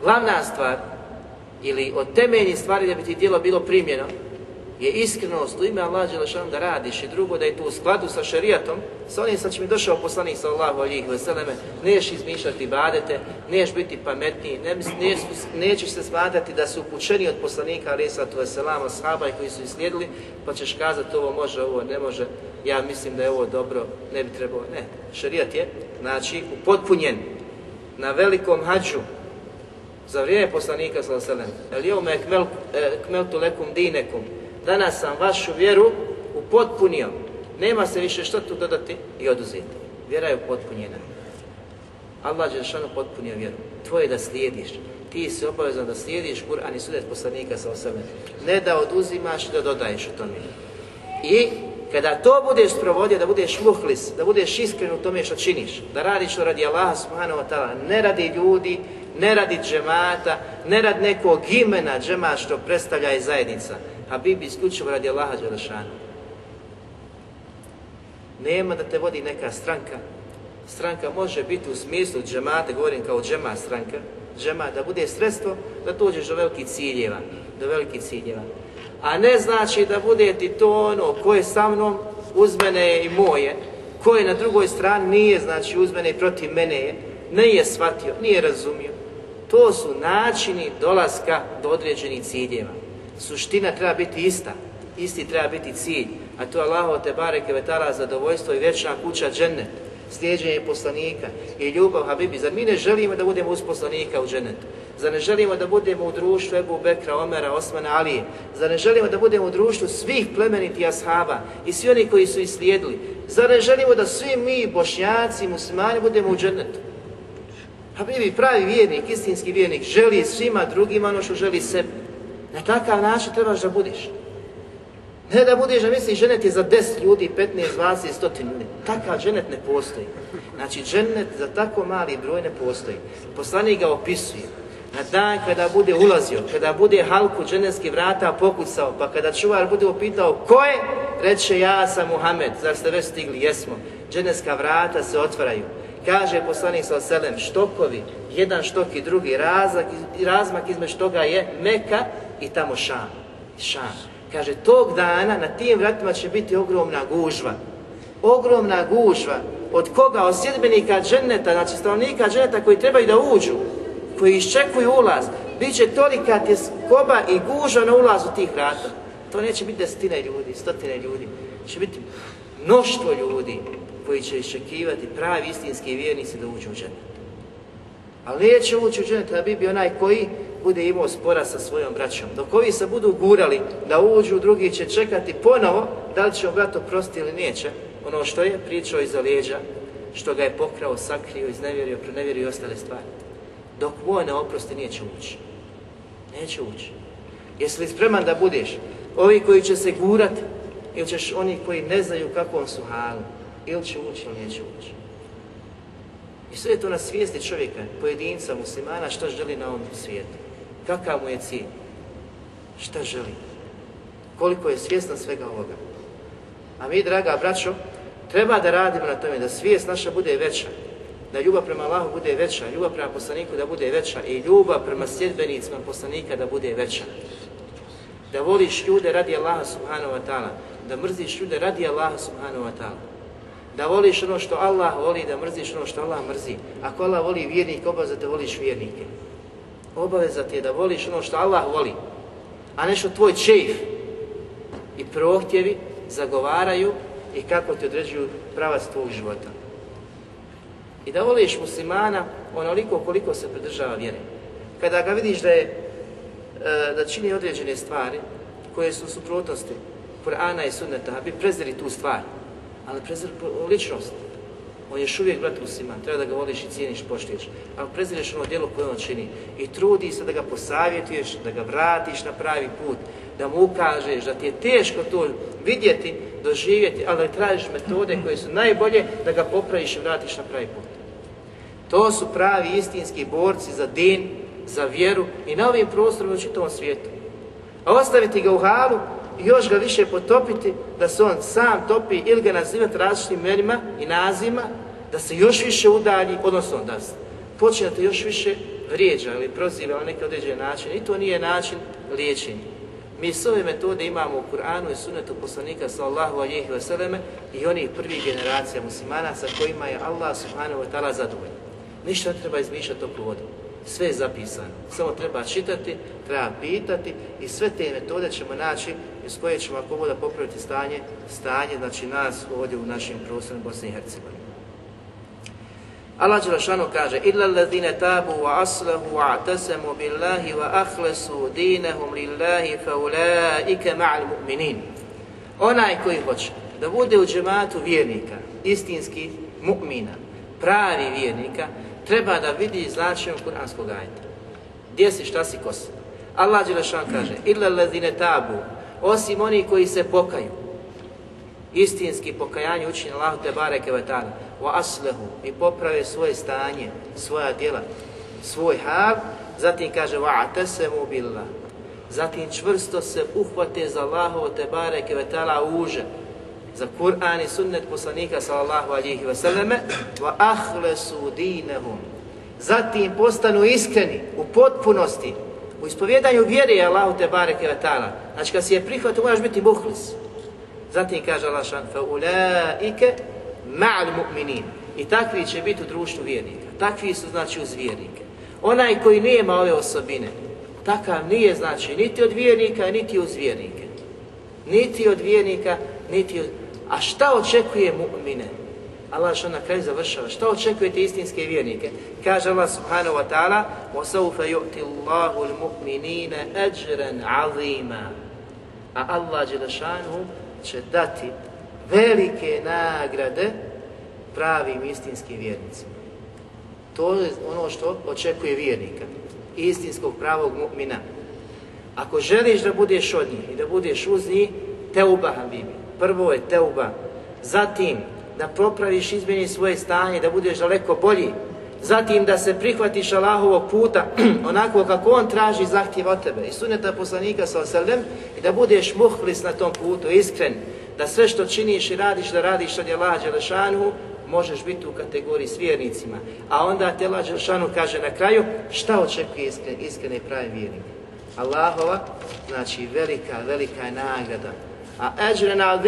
glavna stvar, ili od temeljnih stvari da bi ti djelo bilo primjeno, je iskrenost u ime Allah Đelešanu da radiš i drugo da je to u skladu sa šerijatom, sa onim sad će mi došao poslanik sallahu alijih veseleme, neš izmišljati badete, neš biti pametniji, ne, nećeš se smatrati da su upućeni od poslanika alijih sallatu veselama, sahaba i koji su islijedili, pa ćeš kazati ovo može, ovo ne može, ja mislim da je ovo dobro, ne bi trebalo, ne. Šerijat je, znači, upotpunjen na velikom hađu, za vrijeme poslanika sallallahu alejhi ve sellem. Al yawma akmaltu e, lakum dinakum danas sam vašu vjeru upotpunio. Nema se više što tu dodati i oduzeti. Vjera je upotpunjena. Allah potpunio vjeru. Tvoje da slijediš. Ti si obavezan da slijediš Kur'an i sudet poslanika sa sebe. Ne da oduzimaš i da dodaješ u tome. I kada to budeš provodio, da budeš muhlis, da budeš iskren u tome što činiš, da radiš to radi Allaha subhanahu wa ta'ala, ne radi ljudi, ne radi džemata, ne radi nekog imena džema što predstavlja i zajednica, a bi isključivo radi Allaha Nema da te vodi neka stranka. Stranka može biti u smislu džemata, govorim kao džema stranka, džema da bude sredstvo da dođeš do velikih ciljeva, do velikih ciljeva. A ne znači da bude ti to ono ko je sa mnom, uz mene i moje, ko je na drugoj strani nije znači uz mene i protiv mene je, nije shvatio, nije razumio. To su načini dolaska do određenih ciljeva. Suština treba biti ista, isti treba biti cilj, a to je Allaho te bareke vetara zadovoljstvo i vječna kuća džennet, slijeđenje poslanika i ljubav Habibi. Zar mi ne želimo da budemo uz poslanika u džennetu? Zar ne želimo da budemo u društvu Ebu Bekra, Omera, Osmana, Alije? Zar ne želimo da budemo u društvu svih plemeniti ashaba i svi oni koji su ih slijedili? Zar ne želimo da svi mi, bošnjaci, muslimani, budemo u džennetu? Habibi, pravi vjernik, istinski vjernik, želi svima drugima ono što želi sebi. Na takav način trebaš da budeš. Ne da budeš da misliš ženet je za 10 ljudi, 15, 20, 100 ljudi. Takav ženet ne postoji. Znači ženet za tako mali broj ne postoji. Poslanik ga opisuje. Na dan kada bude ulazio, kada bude halku dženevski vrata pokucao, pa kada čuvar bude upitao ko je, reče ja sam Muhammed, zar ste već stigli, jesmo. Dženevska vrata se otvaraju. Kaže poslanik sa selem, štokovi, jedan štok i drugi, razak, razmak između toga je Meka i tamo Šam. Kaže, tog dana na tim vratima će biti ogromna gužva. Ogromna gužva. Od koga? Od sjedbenika dženeta, znači stanovnika dženeta koji trebaju da uđu, koji iščekuju ulaz. Biće tolika tjeskoba i gužva na ulazu tih vrata. To neće biti desetine ljudi, stotine ljudi. Će biti mnoštvo ljudi koji će iščekivati pravi istinski vjernici da uđu u džene. Ali neće ući u bi bio onaj koji bude imao spora sa svojom braćom. Dok ovi se budu gurali da uđu, drugi će čekati ponovo da li će brat oprosti ili neće. Ono što je pričao iza leđa, što ga je pokrao, sakrio, iznevjerio, pronevjerio i ostale stvari. Dok on ne oprosti, neće ući. Neće ući. Jesi li spreman da budeš? Ovi koji će se gurati, ili ćeš oni koji ne znaju kakvom su halu? Ili će ući ili neće ući. I sve je to na svijesti čovjeka, pojedinca, muslimana, šta želi na ovom svijetu. Kakav mu je cilj? Šta želi? Koliko je svjestan svega ovoga? A mi, draga braćo, treba da radimo na tome, da svijest naša bude veća, da ljubav prema Allahu bude veća, ljubav prema poslaniku da bude veća i ljubav prema sjedbenicima poslanika da bude veća. Da voliš ljude radi Allaha subhanahu wa ta'ala, da mrziš ljude radi Allaha subhanahu wa ta'ala da voliš ono što Allah voli, da mrziš ono što Allah mrzi. Ako Allah voli vjernik, obaveza te voliš vjernike. Obaveza ti je da voliš ono što Allah voli, a nešto tvoj čeif i prohtjevi zagovaraju i kako ti određuju pravac tvog života. I da voliš muslimana onoliko koliko se pridržava vjere. Kada ga vidiš da je e, da čini određene stvari koje su suprotnosti Kur'ana i sunneta, bi preziri tu stvar ali prezir ličnost. On je uvijek brat musliman, treba da ga voliš i cijeniš, poštiješ. Ali prezireš ono djelo koje on čini i trudi se da ga posavjetuješ, da ga vratiš na pravi put, da mu ukažeš da ti je teško to vidjeti, doživjeti, ali da tražiš metode koje su najbolje da ga popraviš i vratiš na pravi put. To su pravi istinski borci za din, za vjeru i na ovim prostorima u čitom svijetu. A ostaviti ga u halu još ga više potopiti, da se on sam topi ili ga nazivati različitim merima i nazima, da se još više udalji, odnosno da počinete još više vrijeđa ili proziva na neki određen način i to nije način liječenja. Mi s ove metode imamo u Kur'anu i sunetu poslanika sallahu alihi vseleme i onih prvih generacija muslimana sa kojima je Allah subhanahu wa ta'ala zadovoljan. Ništa ne treba izmišljati toplu vodu. Sve je zapisano. Samo treba čitati, treba pitati i sve te metode ćemo naći iz koje ćemo ako bude popraviti stanje, stanje znači nas ovdje u našim prostorima Bosni i Hercegovini Allah Đelešanu kaže Illa allazine tabu wa aslahu wa atasamu billahi wa ahlesu dinahum lillahi fa ulaike ma'al mu'minin. Onaj koji hoće da bude u džematu vjernika, istinski mu'mina, pravi vjernika, treba da vidi značenje kuranskog ajta. Gdje si, šta si, ko si? Allah kaže Illa allazine tabu osim onih koji se pokaju. Istinski pokajanje učini Allah te bareke ve taala wa aslehu, i poprave svoje stanje, svoja djela, svoj hav, zatim kaže wa atasamu billah. Zatim čvrsto se uhvate za Allahovo te bareke ve taala uže za Kur'an i sunnet poslanika sallallahu alihi selleme wa ahlesu dinahum. Zatim postanu iskreni u potpunosti u ispovjedanju vjeri je Allahu te bareke Znači kad si je prihvatio moraš biti muhlis. Zatim kaže Allah šan fa ulaike ma'al mu'minin. I takvi će biti u društvu vjernika. Takvi su znači uz vjernike. Onaj koji nema ove osobine, takav nije znači niti od vjernika, niti uz vjernike. Niti od vjernika, niti od... A šta očekuje mu'mine? Allah što na kraju završava. Šta očekujete istinske vjernike? Kaže Allah subhanahu wa ta'ala وَسَوْفَ يُؤْتِ اللَّهُ الْمُؤْمِنِينَ أَجْرًا عَظِيمًا A Allah će dati velike nagrade pravim istinskim vjernicima. To je ono što očekuje vjernika, istinskog pravog mu'mina. Ako želiš da budeš od njih i da budeš uz njih, teuba Habibi. Prvo je teuba. Zatim, da popraviš izmjeni svoje stanje, da budeš daleko bolji, zatim da se prihvatiš Allahovog puta [clears throat] onako kako on traži zahtjev od tebe i suneta poslanika sa oselem i da budeš muhlis na tom putu, iskren, da sve što činiš i radiš, da radiš od Allaha Đelešanu, možeš biti u kategoriji s vjernicima. A onda te Allah Đelešanu kaže na kraju šta očekuje iskren, i pravi vjernik. Allahova, znači velika, velika je nagrada a eđrena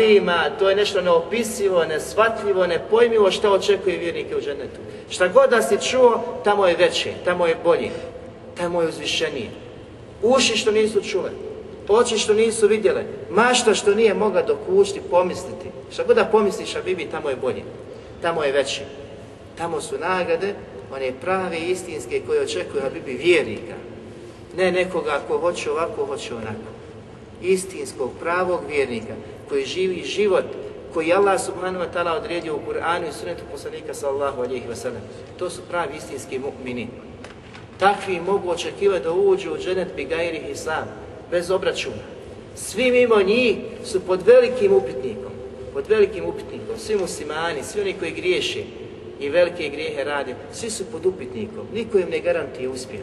to je nešto neopisivo, neshvatljivo, nepojmivo što očekuje vjernike u ženetu. Šta god da si čuo, tamo je veći, tamo je bolji, tamo je uzvišeniji. Uši što nisu čule, oči što nisu vidjele, mašta što nije mogla dokušti pomisliti. Šta god da pomisliš, a bibi, tamo je bolji, tamo je veći. Tamo su nagrade, one prave istinske koje očekuju, a bibi, vjernika. Ne nekoga ko hoće ovako, hoće onako istinskog, pravog vjernika, koji živi život koji Allah subhanahu wa ta'ala odredio u Kur'anu i sunetu poslanika sallahu alihi wasallam. To su pravi istinski mu'mini. Takvi mogu očekivati da uđu u dženet bigajri i bez obračuna. Svi mimo njih su pod velikim upitnikom. Pod velikim upitnikom. Svi muslimani, svi oni koji griješe i velike grijehe rade, svi su pod upitnikom. Niko im ne garantije uspjeh.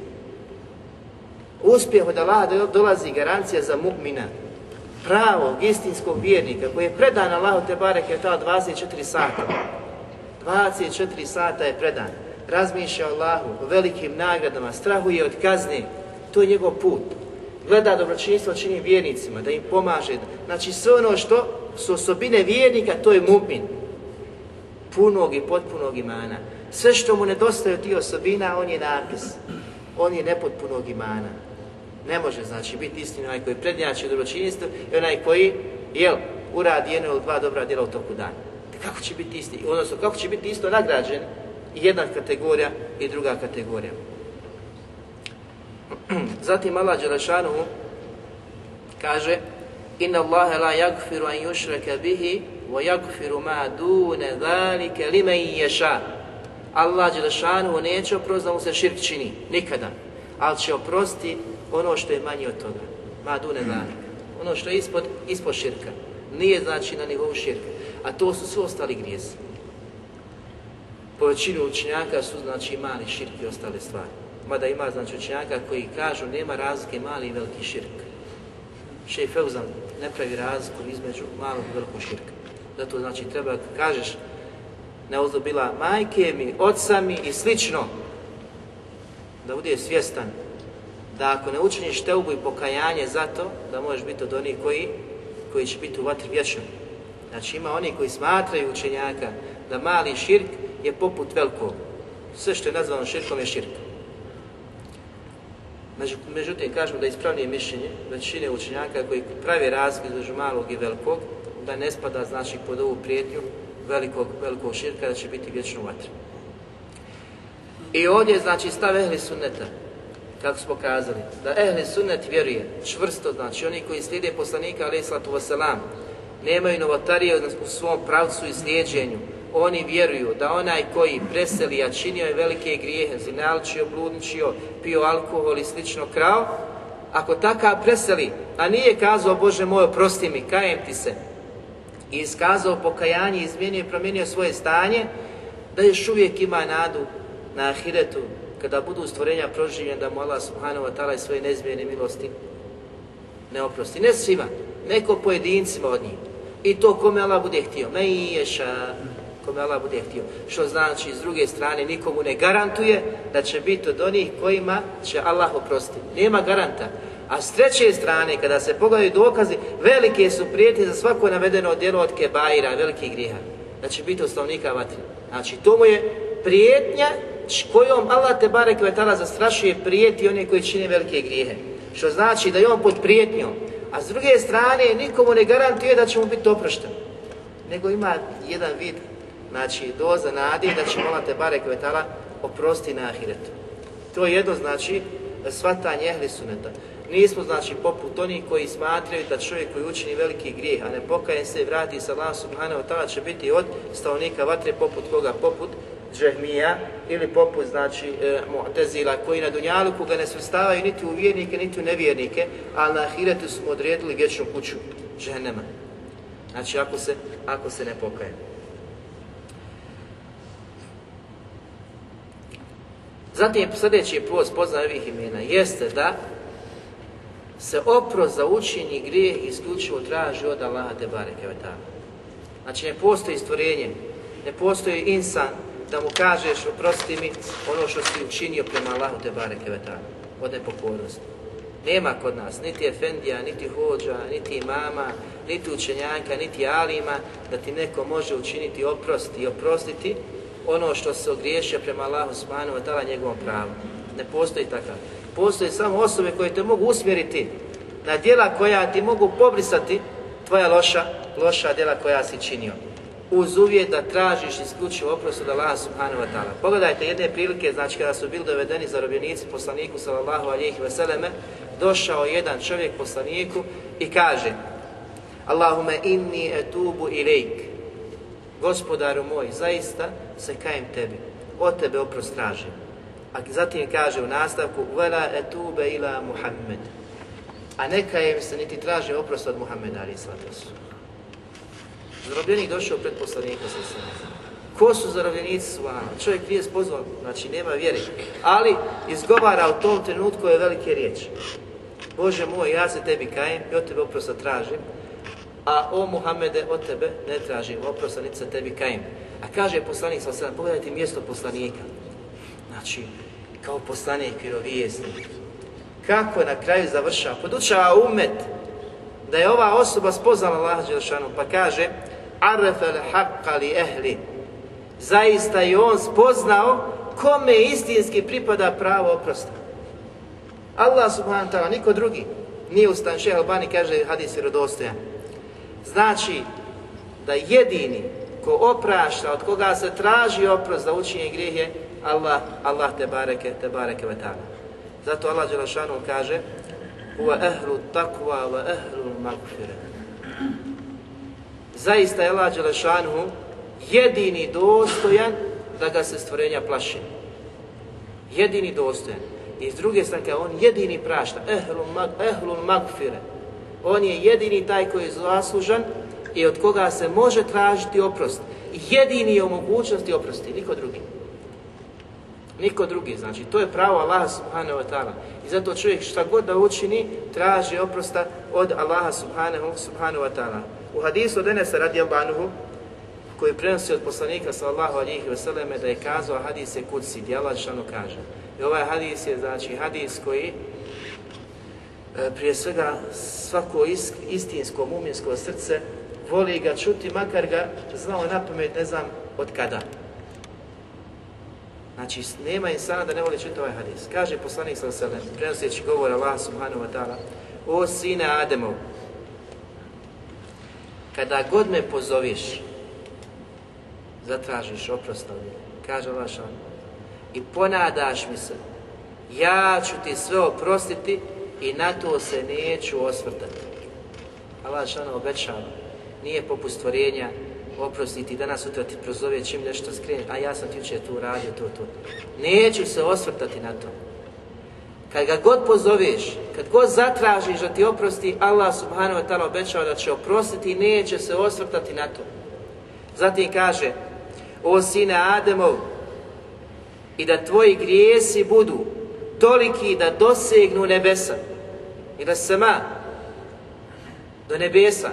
Uspjeh od Allaha dolazi garancija za mu'mina, pravog, istinskog vjernika koji je predan Allahu te barek je ta 24 sata. 24 sata je predan. Razmišlja Allahu o velikim nagradama, strahuje od kazne. To je njegov put. Gleda dobročinstvo čini vjernicima, da im pomaže. Znači sve ono što su osobine vjernika, to je mu'min. Punog i potpunog imana. Sve što mu nedostaje od tih osobina, on je napis. On je nepotpunog imana. Ne može znači biti istin onaj koji prednjači u dobročinjstvu i onaj koji jel, uradi jedno ili dva dobra djela u toku dana. Kako će biti isti, odnosno kako će biti isto nagrađen jedna kategorija i druga kategorija. [clears throat] Zatim Allah Đelešanu kaže Inna Allahe la yagfiru an yushraka bihi wa yagfiru ma dune dhalike i ješa. Allah Đelešanu neće oprosti da mu se širk čini, nikada. Ali će oprosti ono što je manje od toga. Ma dune Ono što je ispod, ispod širka. Nije znači na nivou širka. A to su svi ostali grijesi. Po većinu učenjaka su znači mali širk i ostale stvari. Mada ima znači učenjaka koji kažu nema razlike mali i veliki širk. Šej Feuzan ne pravi razliku između malog i velikog širka. Zato znači treba kažeš ne bila majke mi, oca mi i slično, da bude svjestan da ako ne učiniš teubu i pokajanje za to, da možeš biti od onih koji, koji će biti u vatri vječnom. Znači ima oni koji smatraju učenjaka da mali širk je poput velikog. Sve što je nazvano širkom je širk. Međutim, kažemo da je ispravnije mišljenje većine učenjaka koji pravi razliku između malog i velikog, da ne spada znači pod ovu prijetnju velikog, velikog širka da će biti vječno vatri. I ovdje znači stav ehli sunneta kako smo kazali, da ehli sunnet vjeruje čvrsto, znači oni koji slijede poslanika alaih sallatu wasalam, nemaju novotarije u svom pravcu i slijedženju, oni vjeruju da onaj koji preseli, a činio je velike grijehe, zinalčio, bludničio, pio alkohol i slično krao, ako takav preseli, a nije kazao Bože moj, oprosti mi, kajem ti se, i iskazao pokajanje, izmijenio i promijenio svoje stanje, da još uvijek ima nadu na ahiretu, kada budu stvorenja proživljen da mu Allah subhanahu wa ta'ala svoje nezmijene milosti ne oprosti. Ne svima, neko pojedincima od njih. I to kome Allah bude htio. Me iješa, kome Allah bude htio. Što znači, s druge strane, nikomu ne garantuje da će biti od onih kojima će Allah oprostiti. Nema garanta. A s treće strane, kada se pogledaju dokazi, velike su prijetnje za svako navedeno djelo od kebaira, velikih grija Da će biti osnovnika vatri. Znači, to mu je prijetnja kojom Allah te barek zastrašuje prijeti one koji čine velike grijehe. Što znači da je on pod prijetnjom. A s druge strane nikomu ne garantuje da će mu biti oprošten. Nego ima jedan vid, znači doza nadije da će Allah te barek vetala oprosti na ahiretu. To je jedno znači svata ehli suneta. Nismo znači poput onih koji smatraju da čovjek koji učini veliki grijeh, a ne pokaje se i vrati sa Allah subhanahu ta'ala će biti od stanovnika vatre poput koga? Poput džehmija ili poput znači e, koji na Dunjaluku ga ne svrstavaju niti u vjernike niti u nevjernike, A na Ahiretu su odredili vječnu kuću džehnema. Znači ako se, ako se ne pokaje. Zatim sljedeći post poznaje ovih imena jeste da se oprost za učinji grijeh isključivo traži od Allaha te bareke Znači ne postoji stvorenje, ne postoji insan da mu kažeš oprosti mi ono što si učinio prema Allahu te bareke vetana, od nepokornosti. Nema kod nas niti efendija, niti hođa, niti imama, niti učenjanka, niti alima, da ti neko može učiniti oprosti i oprostiti ono što se ogriješio prema Allahu smanu wa ta'ala njegovom pravu. Ne postoji takav. Postoje samo osobe koje te mogu usmjeriti na djela koja ti mogu pobrisati tvoja loša, loša djela koja si činio uz uvjet da tražiš isključivo oprost od Allaha subhanahu wa ta'ala. Pogledajte jedne prilike, znači kada su bili dovedeni zarobljenici poslaniku sallallahu alihi veseleme, došao jedan čovjek poslaniku i kaže Allahume inni etubu reik, Gospodaru moj, zaista se kajem tebi, od tebe oprost tražim. A zatim kaže u nastavku Vela etube ila Muhammed A ne kajem se niti traži oprost od Muhammeda ali Zarobljenik došao pred poslanika sa Ko su zarobljenici Subhana? Čovjek nije spoznao, znači nema vjeri, Ali izgovara u tom trenutku je velike riječi. Bože moj, ja se tebi kajem i od tebe oprosta tražim, a o Muhammede, od tebe ne tražim, oprosta niti se tebi kajem. A kaže poslanik sa sve, pogledajte mjesto poslanika. Znači, kao poslanik, vjerovijesnik. Kako na kraju završava? Podučava umet da je ova osoba spoznala Allaha Đelšanu, pa kaže arafel haqqa li ehli. Zaista je on spoznao kome istinski pripada pravo oprosta. Allah subhanahu ta'ala, niko drugi. Nije ustan šeha Albani, kaže hadis vjerodostojan. Znači, da jedini ko oprašta, od koga se traži oprost za učinje grijehe, Allah, Allah te bareke, te bareke ta'ala. Zato Allah Đelešanu kaže wa zaista je Allah Đelešanhu jedini dostojan da ga se stvorenja plaši. Jedini dostojan. I s druge stranke, on jedini prašta, ehlul, mag, ehlul magfire. On je jedini taj koji je zaslužan i od koga se može tražiti oprost. Jedini je u mogućnosti oprosti, niko drugi. Niko drugi, znači, to je pravo Allaha subhanahu wa ta'ala. I zato čovjek šta god da učini, traži oprosta od Allaha subhanahu, subhanahu wa ta'ala. U hadisu radi Albanuhu, koji prenosi od poslanika sallahu alihi vseleme da je kazao hadis je kuci, ono kaže. I ovaj hadis je znači hadis koji e, prije svega svako istinsko muminsko srce voli ga čuti, makar ga znao na ne znam od kada. Znači, nema insana da ne voli čuti ovaj hadis. Kaže poslanik sallallahu alihi ve prenoseći govor Allah subhanahu wa ta'ala: "O sine Ademov, kada god me pozoveš, zatražiš oprost kaže Kaže Allah I ponadaš mi se. Ja ću ti sve oprostiti i na to se neću osvrtati. Allah šano obećava. Nije poput stvorenja oprostiti, danas sutra ti prozove čim nešto skrije a ja sam ti jučer tu radio to, to. Neću se osvrtati na to. Kad ga god pozoveš, kad god zatražiš da ti oprosti, Allah subhanahu wa ta'ala obećava da će oprostiti i neće se osvrtati na to. Zatim kaže, o sine Ademov, i da tvoji grijesi budu toliki da dosegnu nebesa. I da se ma, do nebesa,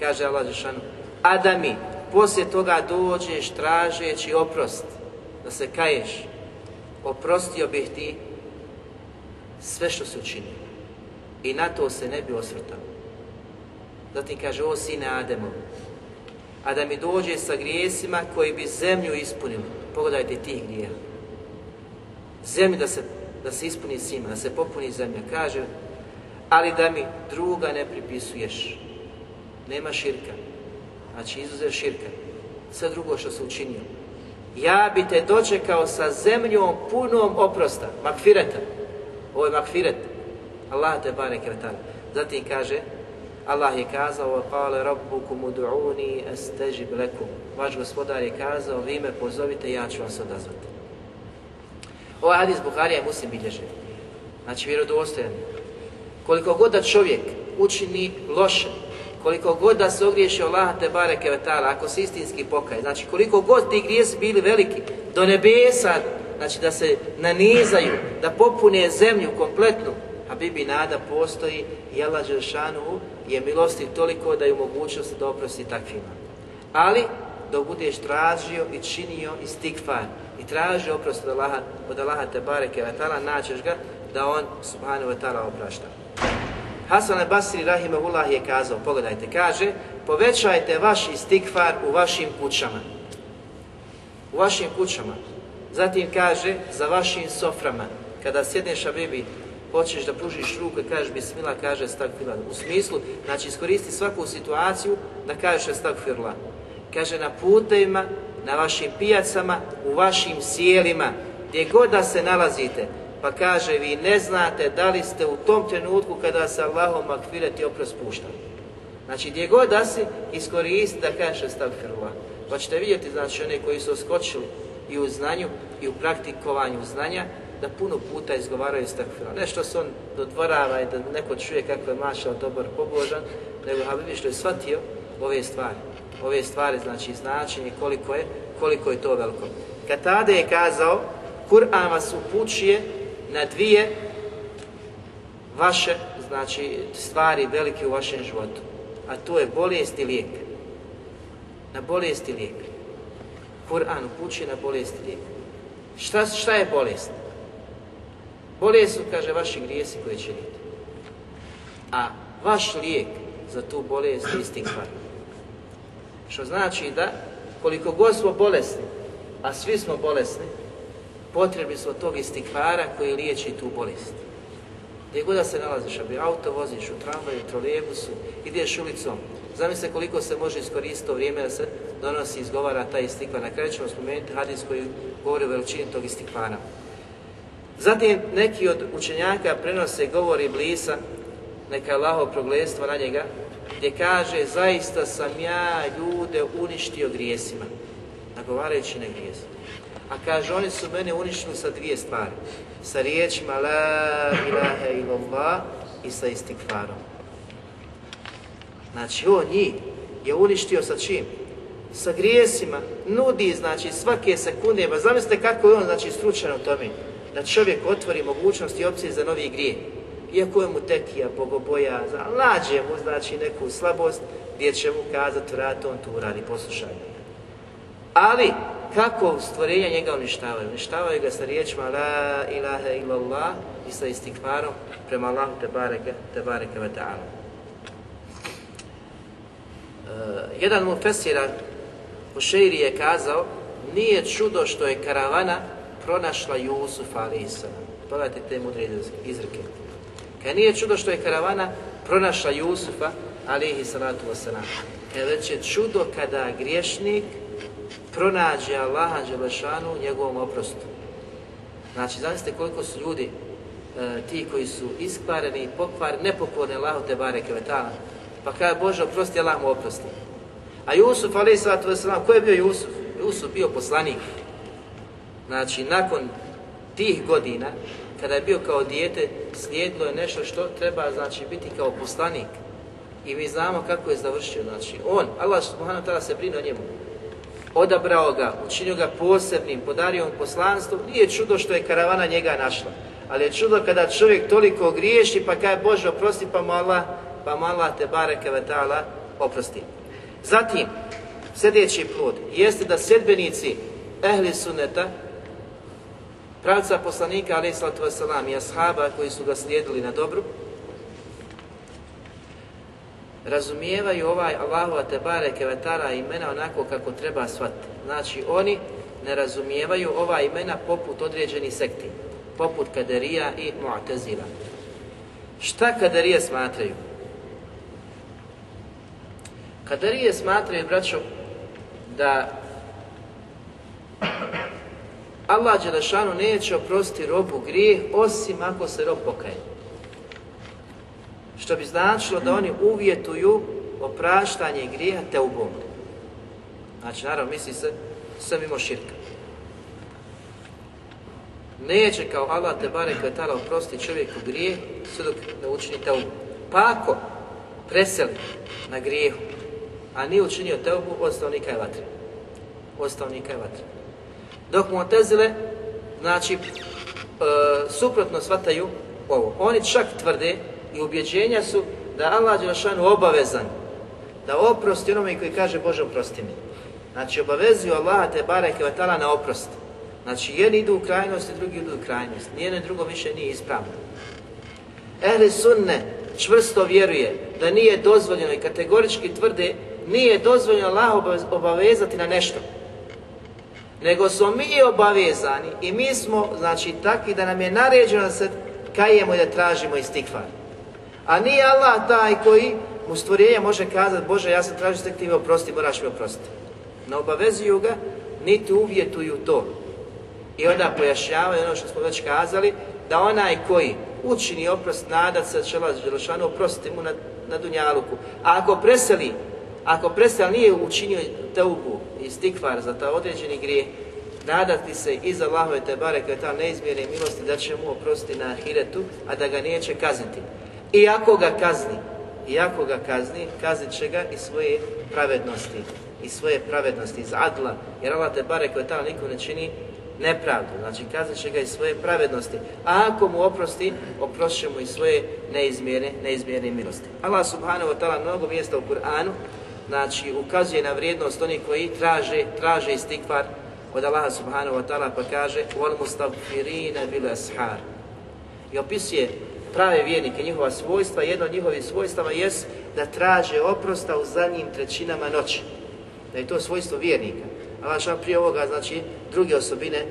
kaže Allah Žešanu, a da mi poslije toga dođeš tražeći oprost, da se kaješ, oprostio bih ti sve što se učinio i na to se ne bi osvrtao. Zatim kaže, o sine Ademo, a da mi dođe sa grijesima koji bi zemlju ispunili. Pogledajte tih grija. Zemlju da se, da se ispuni sima, da se popuni zemlja. Kaže, ali da mi druga ne pripisuješ. Nema širka. Znači, izuzev širka. Sve drugo što se učinio. Ja bi te dočekao sa zemljom punom oprosta. Makfireta. Ovo je makfireta. Allah te bare Zatim kaže, Allah je kazao, kale rabbukum udu'uni steži bleku, Vaš gospodar je kazao, vi me pozovite, ja ću vas odazvati. Ovaj hadis Buharija je muslim bilježen. Znači, vjerodostojan. Koliko god da čovjek učini loše, koliko god da se ogriješi Allah te bare ako se istinski pokaj znači koliko god ti grijes bili veliki, do nebesa, znači da se nanizaju, da popune zemlju kompletnu, a Bibi nada postoji i Allah je milosti toliko da je u mogućnosti da oprosti takvima. Ali, dok budeš tražio i činio i i tražio oprost od Allaha, od Allaha te bareke ta'ala, naćeš ga da on subhanahu wa ta'ala oprašta. Hasan al-Basri rahimahullah je kazao, pogledajte, kaže povećajte vaš istikfar u vašim kućama. U vašim kućama. Zatim kaže, za vašim soframa. Kada sjedneš, a bibi, hoćeš da pružiš ruku i kažeš bismila, kaže stagfirla. U smislu, znači iskoristi svaku situaciju da kažeš stagfirla. Kaže na putevima, na vašim pijacama, u vašim sjelima, gdje god da se nalazite, pa kaže vi ne znate da li ste u tom trenutku kada se Allahom makfireti oprost pušta. Znači gdje god da si iskoristi da kažeš stagfirla. Pa ćete vidjeti znači one koji su oskočili i u znanju i u praktikovanju znanja da puno puta izgovaraju s Ne što se on dodvorava i da neko čuje kako je mašao dobar, pobožan, nego bi što je shvatio ove stvari. Ove stvari znači značenje koliko je, koliko je to veliko. tada je kazao, Kur'an vas upućuje na dvije vaše znači, stvari velike u vašem životu. A to je bolest i lijek. Na bolest i lijek. Kur'an upućuje na bolest i lijek. Šta, šta je bolest? Bolje su, kaže, vaši grijesi koje činite. A vaš lijek za tu bolest je istikvar. Što znači da koliko god smo bolesni, a svi smo bolesni, potrebni smo tog istikvara koji liječi tu bolest. Gdje god da se nalaziš, bi auto voziš, u tramvaju, u trolebusu, ideš ulicom, zamisli koliko se može iskoristiti to vrijeme da se donosi i izgovara taj istikvar. Na kraju ćemo spomenuti hadis koji govori o veličini tog istikvara. Zatim neki od učenjaka prenose govori Blisa, neka Allaho progledstvo na njega, gdje kaže zaista sam ja ljude uništio grijesima, nagovarajući na grijesima. A kaže oni su mene uništili sa dvije stvari, sa riječima la ilaha illallah i sa istikvarom. Znači on njih je uništio sa čim? Sa grijesima, nudi znači svake sekunde, pa zamislite kako je on znači stručan u tome da čovjek otvori mogućnosti i opcije za novi grijeh. Iako je mu tekija, bogoboja, za nađe mu znači neku slabost gdje će mu kazati vrat, on tu uradi, poslušaj Ali, kako stvorenja njega uništavaju? Uništavaju ga sa riječima La ilaha illallah i sa istikvarom prema Allahu te bareke, te ta'ala. E, jedan mu fesira u je kazao nije čudo što je karavana pronašla Jusufa a.s. Pogledajte te mudre izrke. Kaj nije čudo što je karavana pronašla Jusufa alihi salatu wasalam. Kaj već je čudo kada griješnik pronađe Allaha Đelešanu u njegovom oprostu. Znači, zamislite koliko su ljudi e, ti koji su iskvareni i pokvareni, nepokvorni Allahu te bareke Pa kada Bože oprosti, Allah mu oprosti. A Jusuf, ali i ko je bio Jusuf? Jusuf bio poslanik. Znači, nakon tih godina, kada je bio kao dijete, slijedilo je nešto što treba, znači, biti kao poslanik. I mi znamo kako je završio, znači, on, Allah subhanahu ta'ala se brine o njemu. Odabrao ga, učinio ga posebnim, podario mu poslanstvo, nije čudo što je karavana njega našla. Ali je čudo kada čovjek toliko griješi, pa kaj Bože oprosti, pa mala, pa mala te bareke ve ta'ala oprosti. Zatim, sljedeći put, jeste da sedbenici ehli suneta pravca poslanika alaih sallatu wasalam i ashaba koji su ga slijedili na dobru, razumijevaju ovaj te bareke Kevetara imena onako kako treba shvatiti. Znači oni ne razumijevaju ova imena poput određenih sekti, poput Kaderija i Mu'tazila. Šta Kaderije smatraju? Kaderije smatraju, braćo, da Allah Đelešanu neće oprostiti robu grijeh osim ako se rob pokaje. Što bi značilo da oni uvjetuju opraštanje grijeha te ubom. Znači, naravno, misli se sve mimo širka. Neće kao Allah te bare kvetala oprostiti čovjeku grije sve dok ne učini te Pa ako preseli na grijehu, a nije učinio teubu, ostao je vatre. Ostao je vatre. Dok mu otezile, znači, e, suprotno shvataju ovo. Oni čak tvrde i ubjeđenja su da je Allah Đelšanu obavezan da oprosti onome koji kaže Bože oprosti mi. Znači obavezuju Allaha te bareke vatala na oprost. Znači jedni idu u krajnost i drugi idu u krajnost. Nijedno drugo više nije ispravno. Ehli sunne čvrsto vjeruje da nije dozvoljeno i kategorički tvrde nije dozvoljeno Allah obavezati na nešto nego smo mi obavezani i mi smo, znači, takvi da nam je naređeno da se kajemo i da tražimo istikvar. A nije Allah taj koji mu stvorenje može kazati Bože, ja sam tražio tek ti mi oprosti, moraš mi oprosti. Ne obavezuju ga, niti uvjetuju to. I onda pojašnjavaju ono što smo već kazali, da onaj koji učini oprost, nada se će Đelešanu oprostiti mu na, na Dunjaluku. A ako preseli, ako preseli nije učinio ubu, i stikvar za ta određeni grije, nadati se i za Allahove te ta neizmjerne milosti da će mu oprostiti na ahiretu, a da ga neće kazniti. I ako ga kazni, i ako ga kazni, kaznit će ga i svoje pravednosti, i svoje pravednosti iz adla, jer Allah te bareke ta niko ne čini nepravdu, znači kaznit će ga iz svoje pravednosti. A ako mu oprosti, oprost će mu i svoje neizmjerne, neizmjerne milosti. Allah subhanahu wa ta'ala mnogo mjesta u Kur'anu znači ukazuje na vrijednost onih koji traže, traže istikvar od Allaha subhanahu wa ta'ala pa kaže وَلْ مُسْتَغْفِرِينَ bil ashar. I opisuje prave vjernike, njihova svojstva, jedno od njihovih svojstava jest da traže oprosta u zadnjim trećinama noći. Da je to svojstvo vjernika. a prije ovoga, znači, druge osobine e,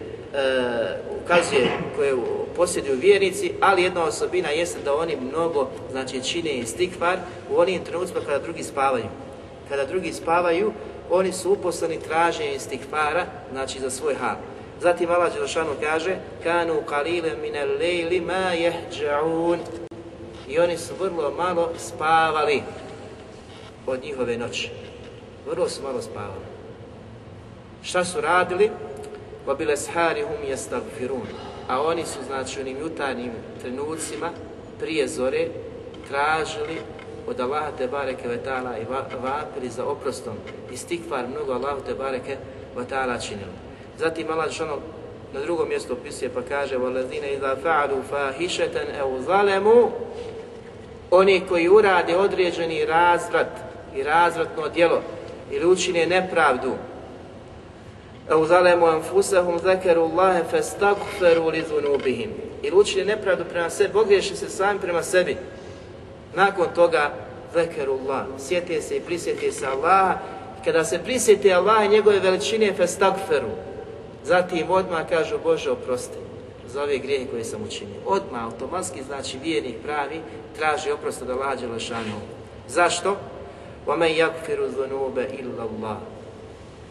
ukazuje koje posjeduju vjernici, ali jedna osobina jeste da oni mnogo, znači, čine istikvar u onim trenutcima kada drugi spavaju kada drugi spavaju, oni su uposleni traženjem para znači za svoj hal. Zatim Allah Đelšanu kaže Kanu kalile mine lejli ma I oni su vrlo malo spavali od njihove noći. Vrlo su malo spavali. Šta su radili? hum yastaghfirun. A oni su znači u onim jutarnjim trenucima prije zore tražili od Allaha te bareke ve ta'ala i vapili za oprostom i stikvar mnogo Allahu te bareke ve ta'ala činili. Zatim Allah na drugom mjestu opisuje pa kaže وَلَذِينَ إِذَا فَعَلُوا فَاهِشَةً اَوْ ظَلَمُوا Oni koji urade određeni razvrat i razvratno djelo ili učine nepravdu اَوْ ظَلَمُوا أَنْفُسَهُمْ ذَكَرُوا اللَّهَ فَاسْتَغْفَرُوا لِذُنُوبِهِمْ Ili učine nepravdu prema sebi, ogriješi se sami prema sebi nakon toga zekerullah, sjete se i prisjeti se Allaha. Kada se prisjeti Allah i njegove veličine, festagferu. Zatim odmah kažu Bože oprosti za ove grijehe koje sam učinio. Odmah, automatski, znači vjernik pravi, traži oprost da lađe lašanu. Zašto? وَمَنْ يَكْفِرُ ذُنُوبَ illa Allah.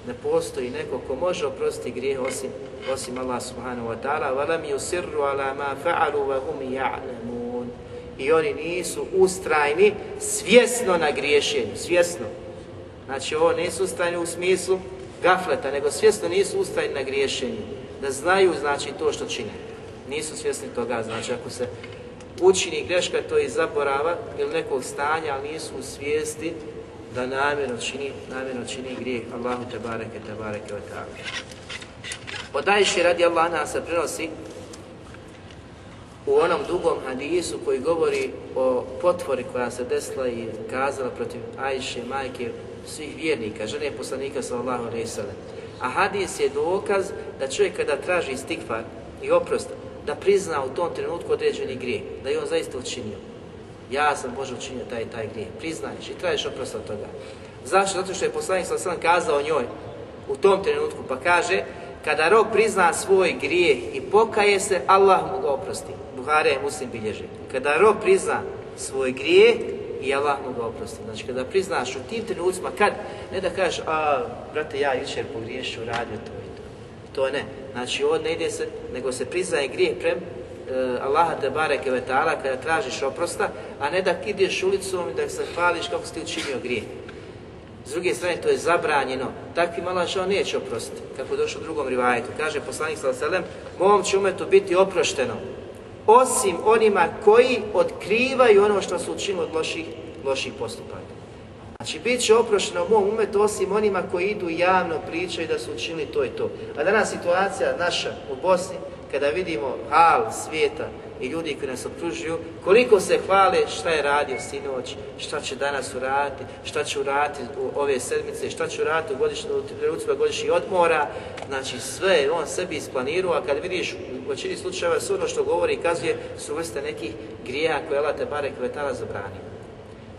Ne postoji neko ko može oprostiti grijeh osim, osim Allah subhanahu wa ta'ala وَلَمْ يُسِرُّ عَلَى مَا فَعَلُوا وَهُمْ i oni nisu ustrajni svjesno na griješenju, svjesno. Znači ovo nisu ustrajni u smislu gafleta, nego svjesno nisu ustrajni na griješenju. Da znaju znači to što čine. Nisu svjesni toga, znači ako se učini greška to i zaborava ili nekog stanja, ali nisu u svijesti da namjerno čini, namjerno čini grijeh Allahu te bareke te bareke radi Allah se prenosi u onom dugom hadisu koji govori o potvori koja se desila i kazala protiv Ajše, majke svih vjernika, žene poslanika sallallahu alaihi sallam. A hadis je dokaz da čovjek kada traži stikvar i oprost, da prizna u tom trenutku određeni grije, da je on zaista učinio. Ja sam Bože učinio taj taj grije, priznaješ i tražiš oprost od toga. Zašto? Zato što je poslanik sallallahu alaihi sallam kazao njoj u tom trenutku, pa kaže kada rob prizna svoj grijeh i pokaje se, Allah mu ga oprosti. buhare je muslim bilježi. Kada rob prizna svoj grijeh i Allah mu ga oprosti. Znači kada priznaš u tim trenucima, kad, ne da kažeš, a, brate, ja jučer pogriješio, radio to i to. To ne. Znači on ne ide se, nego se priznaje grijeh prem e, Allaha te bareke vetala kada tražiš oprosta, a ne da ideš ulicom i da se hvališ kako si ti učinio grijeh. S druge strane, to je zabranjeno. takvi Allah žao neće oprostiti, kako je došlo u drugom rivajetu. Kaže poslanik s.a.v. Mom će umetu biti oprošteno, osim onima koji otkrivaju ono što su učinili od loših, loših postupaka. Znači, bit će oprošteno mom umetu osim onima koji idu javno pričaju da su učinili to i to. A danas situacija naša u Bosni, kada vidimo hal svijeta, i ljudi koji nas optužuju koliko se hvale šta je radio sinoć, šta će danas uraditi, šta će uraditi u ove sedmice, šta će uraditi u godišnju trenucima odmora, znači sve je on sebi isplanirao, a kad vidiš u većini slučajeva sve ono što govori i kazuje su vrste nekih grija koje Allah te bare kvetala zabranio.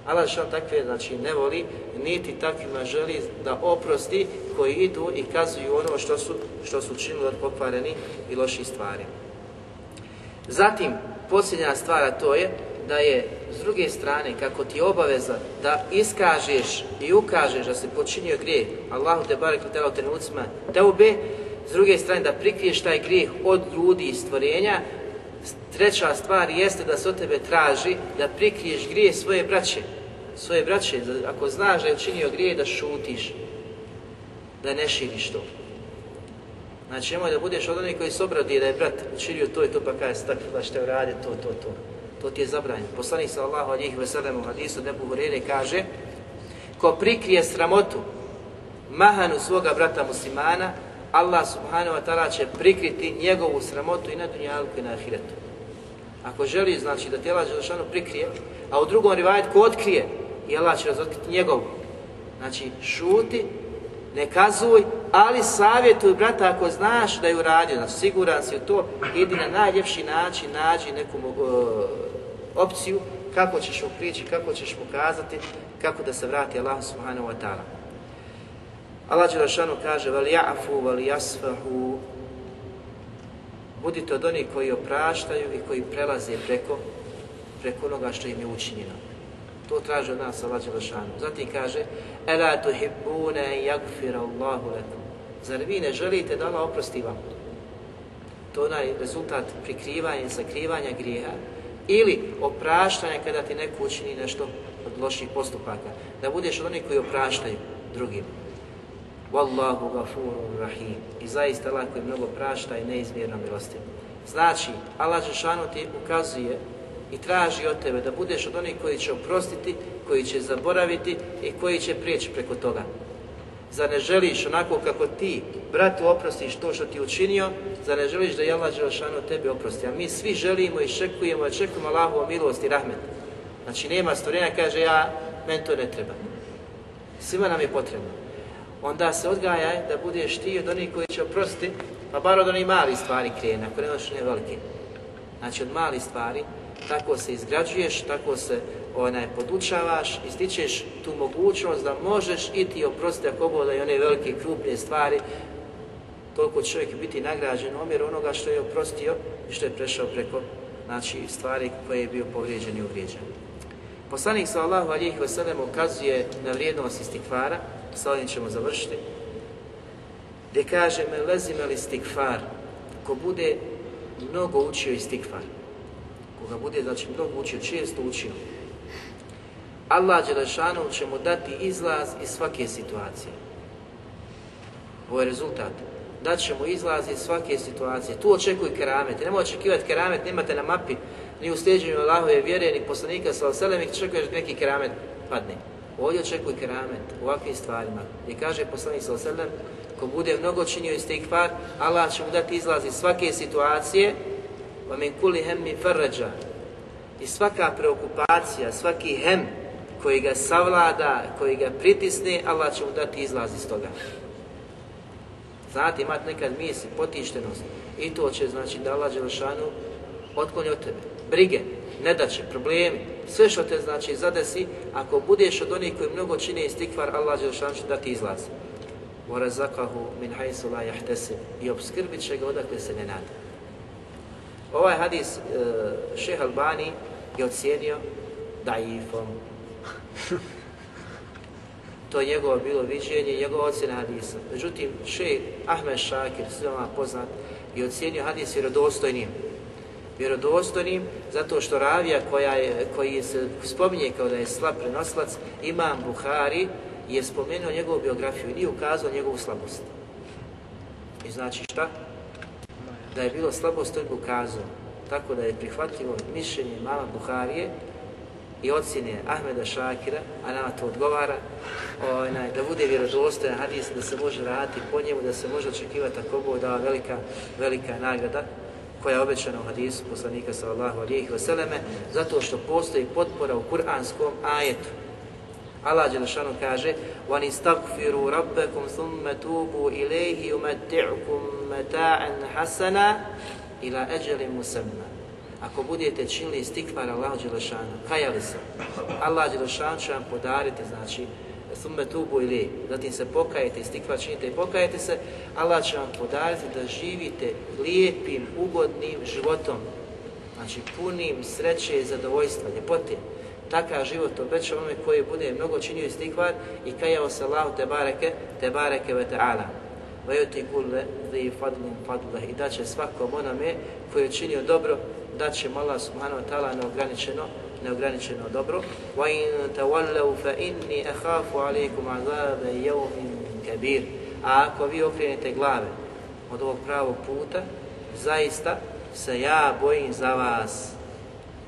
Allah što takve znači ne voli, niti takvima želi da oprosti koji idu i kazuju ono što su, što su činili od pokvareni i loših stvari. Zatim, posljednja stvar, to je da je s druge strane, kako ti je obaveza da iskažeš i ukažeš da si počinio grijeh, Allahu te barek te u trenucima ube, s druge strane da prikriješ taj grijeh od ljudi i stvorenja, treća stvar jeste da se od tebe traži da prikriješ grijeh svoje braće. Svoje braće, ako znaš da je učinio grijeh, da šutiš, da ne širiš to. Znači, nemoj da budeš od onih koji se obradi da je brat učinio to i to, pa kaže, stakla pa što uradi, to, to, to. To ti je zabranjeno. Poslanik Allahu alihi veselem u hadisu Nebu Hurere kaže, ko prikrije sramotu, mahanu svoga brata muslimana, Allah subhanahu wa ta'ala će prikriti njegovu sramotu i na dunjalku i na ahiretu. Ako želi, znači da te Allah Želešanu prikrije, a u drugom rivatku ko otkrije, i Allah će razotkriti njegovu. Znači, šuti ne kazuj, ali savjetuj brata ako znaš da je uradio, na siguran si u to, idi na najljepši način, nađi neku opciju kako ćeš mu prići, kako ćeš pokazati kako da se vrati Allah subhanahu wa ta'ala. Allah Đelešanu kaže vali ja'fu, Budite od onih koji opraštaju i koji prelaze preko, preko onoga što im je učinjeno. To traži od nas Allah Đelešanu. Zatim kaže Ela tuhibbune yagfir Allahu lakum. Zar vi ne želite da Allah oprosti vam? To je onaj rezultat prikrivanja i sakrivanja grijeha ili opraštanja kada ti neko učini nešto od loših postupaka. Da budeš od onih koji opraštaju drugim. Wallahu gafuru rahim. I zaista Allah koji mnogo prašta i neizmjerno milosti. Znači, Allah Žešanu ti ukazuje i traži od tebe da budeš od onih koji će oprostiti, koji će zaboraviti i koji će prijeći preko toga. Zar ne želiš onako kako ti bratu oprostiš to što ti učinio, zar ne želiš da Allah Đelšanu tebe oprosti? A mi svi želimo i čekujemo, čekujemo čekujemo Allahovu milost i rahmet. Znači nema stvorenja, kaže ja, meni to ne treba. Svima nam je potrebno. Onda se odgajaj da budeš ti od onih koji će oprostiti, pa bar od onih malih stvari krene, ako ne ne velike. Znači od malih stvari, tako se izgrađuješ, tako se onaj, podučavaš i stičeš tu mogućnost da možeš i ti oprosti ako bude i one velike krupne stvari toliko čovjek biti nagrađen omjer onoga što je oprostio i što je prešao preko znači, stvari koje je bio povrijeđen i uvrijeđen. Poslanik sallallahu alijih wasallam ukazuje na vrijednost istikvara, sa ovim ćemo završiti, gdje kaže me lezime li istikvar, ko bude mnogo učio istikvar, da bude znači mnogo učio, često učio. Allah Đelešanu će mu dati izlaz iz svake situacije. Ovo je rezultat. Dat će mu izlaz iz svake situacije. Tu očekuj keramet. Nemoj očekivati keramet, nemate na mapi, ni u sljeđenju Allahove vjere, ni poslanika sa oselem, očekuješ da neki keramet padne. Ovdje očekuj keramet u ovakvim stvarima. I kaže poslanik sa oselem, ko bude mnogo činio far, Allah će mu dati izlaz iz svake situacije, وَمِنْ كُلِ mi فَرَّجَ I svaka preokupacija, svaki hem koji ga savlada, koji ga pritisne, Allah će mu dati izlaz iz toga. Znate, imate nekad misli, potištenost. I to će, znači, da Allah Đelšanu otkloni od tebe. Brige, daće, problemi, sve što te, znači, zadesi, ako budeš od onih koji mnogo čine istikvar, Allah Đelšanu će dati izlaz. وَرَزَقَهُ مِنْ حَيْسُ لَا I obskrbit će ga odakle se ne nadam Ovaj hadis e, šeh Albani je ocijenio daifom. To je njegovo bilo viđenje, njegova ocjena hadisa. Međutim, šeh Ahmed Šakir, svima poznat, je ocijenio hadis vjerodostojnim. Vjerodostojnim zato što ravija koji se spominje kao da je slab prenoslac, imam Buhari, je spomenuo njegovu biografiju i nije ukazao njegovu slabost. I znači šta? da je bilo slabost, to je Tako da je prihvatljivo mišljenje mama Buharije i ocjene Ahmeda Šakira, a nama to odgovara, onaj, da bude vjerodostojan hadis, da se može raditi po njemu, da se može očekivati ako Bog da velika, velika nagrada koja je obećana u hadisu poslanika sallallahu alihi vseleme, zato što postoji potpora u kuranskom ajetu Allah Đelešanu kaže وَنِسْتَغْفِرُوا رَبَّكُمْ ثُمَّ تُوبُوا إِلَيْهِ يُمَتِعُكُمْ مَتَاعًا حَسَنًا إِلَا أَجَلٍ مُسَمًّا Ako budete činili istikvar Allah Đelešanu, kajali se, Allah Đelešanu će vam podariti, znači, summe تُوبُوا إِلَيْهِ zatim se pokajete, istikvar činite i pokajete se, Allah će vam podariti da živite lijepim, ugodnim životom, znači punim sreće i zadovoljstva, ljepote takav život obeća onome koji bude mnogo činio istikvar i kajao se Allah te bareke, te bareke ve ta'ala. Vajuti kulle li fadlin fadle i da će svakom onome koji je činio dobro, da će Allah subhanahu wa ta'ala neograničeno, neograničeno dobro. Wa in tawallu fa inni akhafu alaykum azabe yawmin kabir. A ako vi okrenete glave od ovog pravog puta, zaista se ja bojim za vas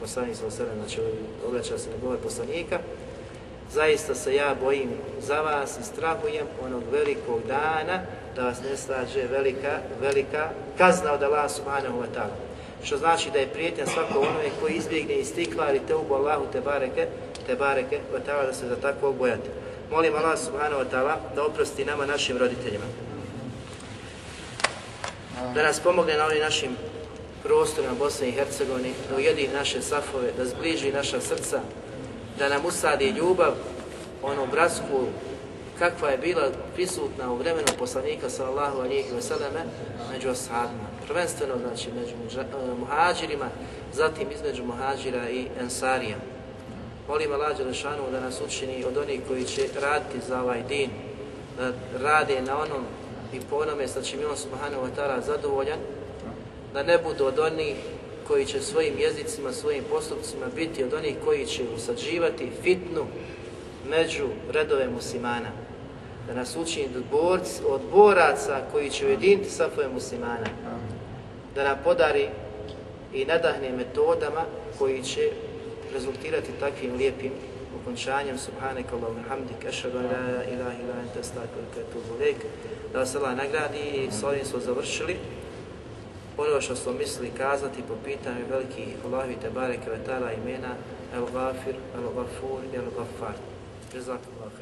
poslanik sa sada, znači obraća se na govor poslanika, zaista se ja bojim za vas i strahujem onog velikog dana da vas ne slađe velika, velika kazna od Allah subhanahu wa ta'ala. Što znači da je prijetnja svako onome koji izbjegne iz stikla ili te ubo Allahu te bareke, te bareke wa ta'ala da se za tako bojate Molim Allah subhanahu wa ta'ala da oprosti nama našim roditeljima. Da nas pomogne na ovim našim prostorima Bosne i Hercegovine, da ujedi naše safove, da zbliži naša srca, da nam usadi ljubav, onu brasku kakva je bila prisutna u vremenu poslanika sallallahu alihi vseleme među osadima, Prvenstveno znači među e, muhađirima, zatim između muhađira i ensarija. Molim Allah Đelešanu da nas učini od onih koji će raditi za ovaj din, da rade na onom i po onome sa čim je on subhanahu wa ta'ala zadovoljan, da ne budu od onih koji će svojim jezicima, svojim postupcima biti od onih koji će usađivati fitnu među redove muslimana. Da nas učini od boraca koji će ujediniti safove muslimana. Da nam podari i nadahne metodama koji će rezultirati takvim lijepim okončanjem subhanak Allahumma hamdik ashhadu an ilaha anta wa da vas Allah nagradi i s ovim smo završili ono što smo mislili kazati po pitanju velikih Allahi Tebare Kvetala imena El Gafir, El Gafur El Gafar.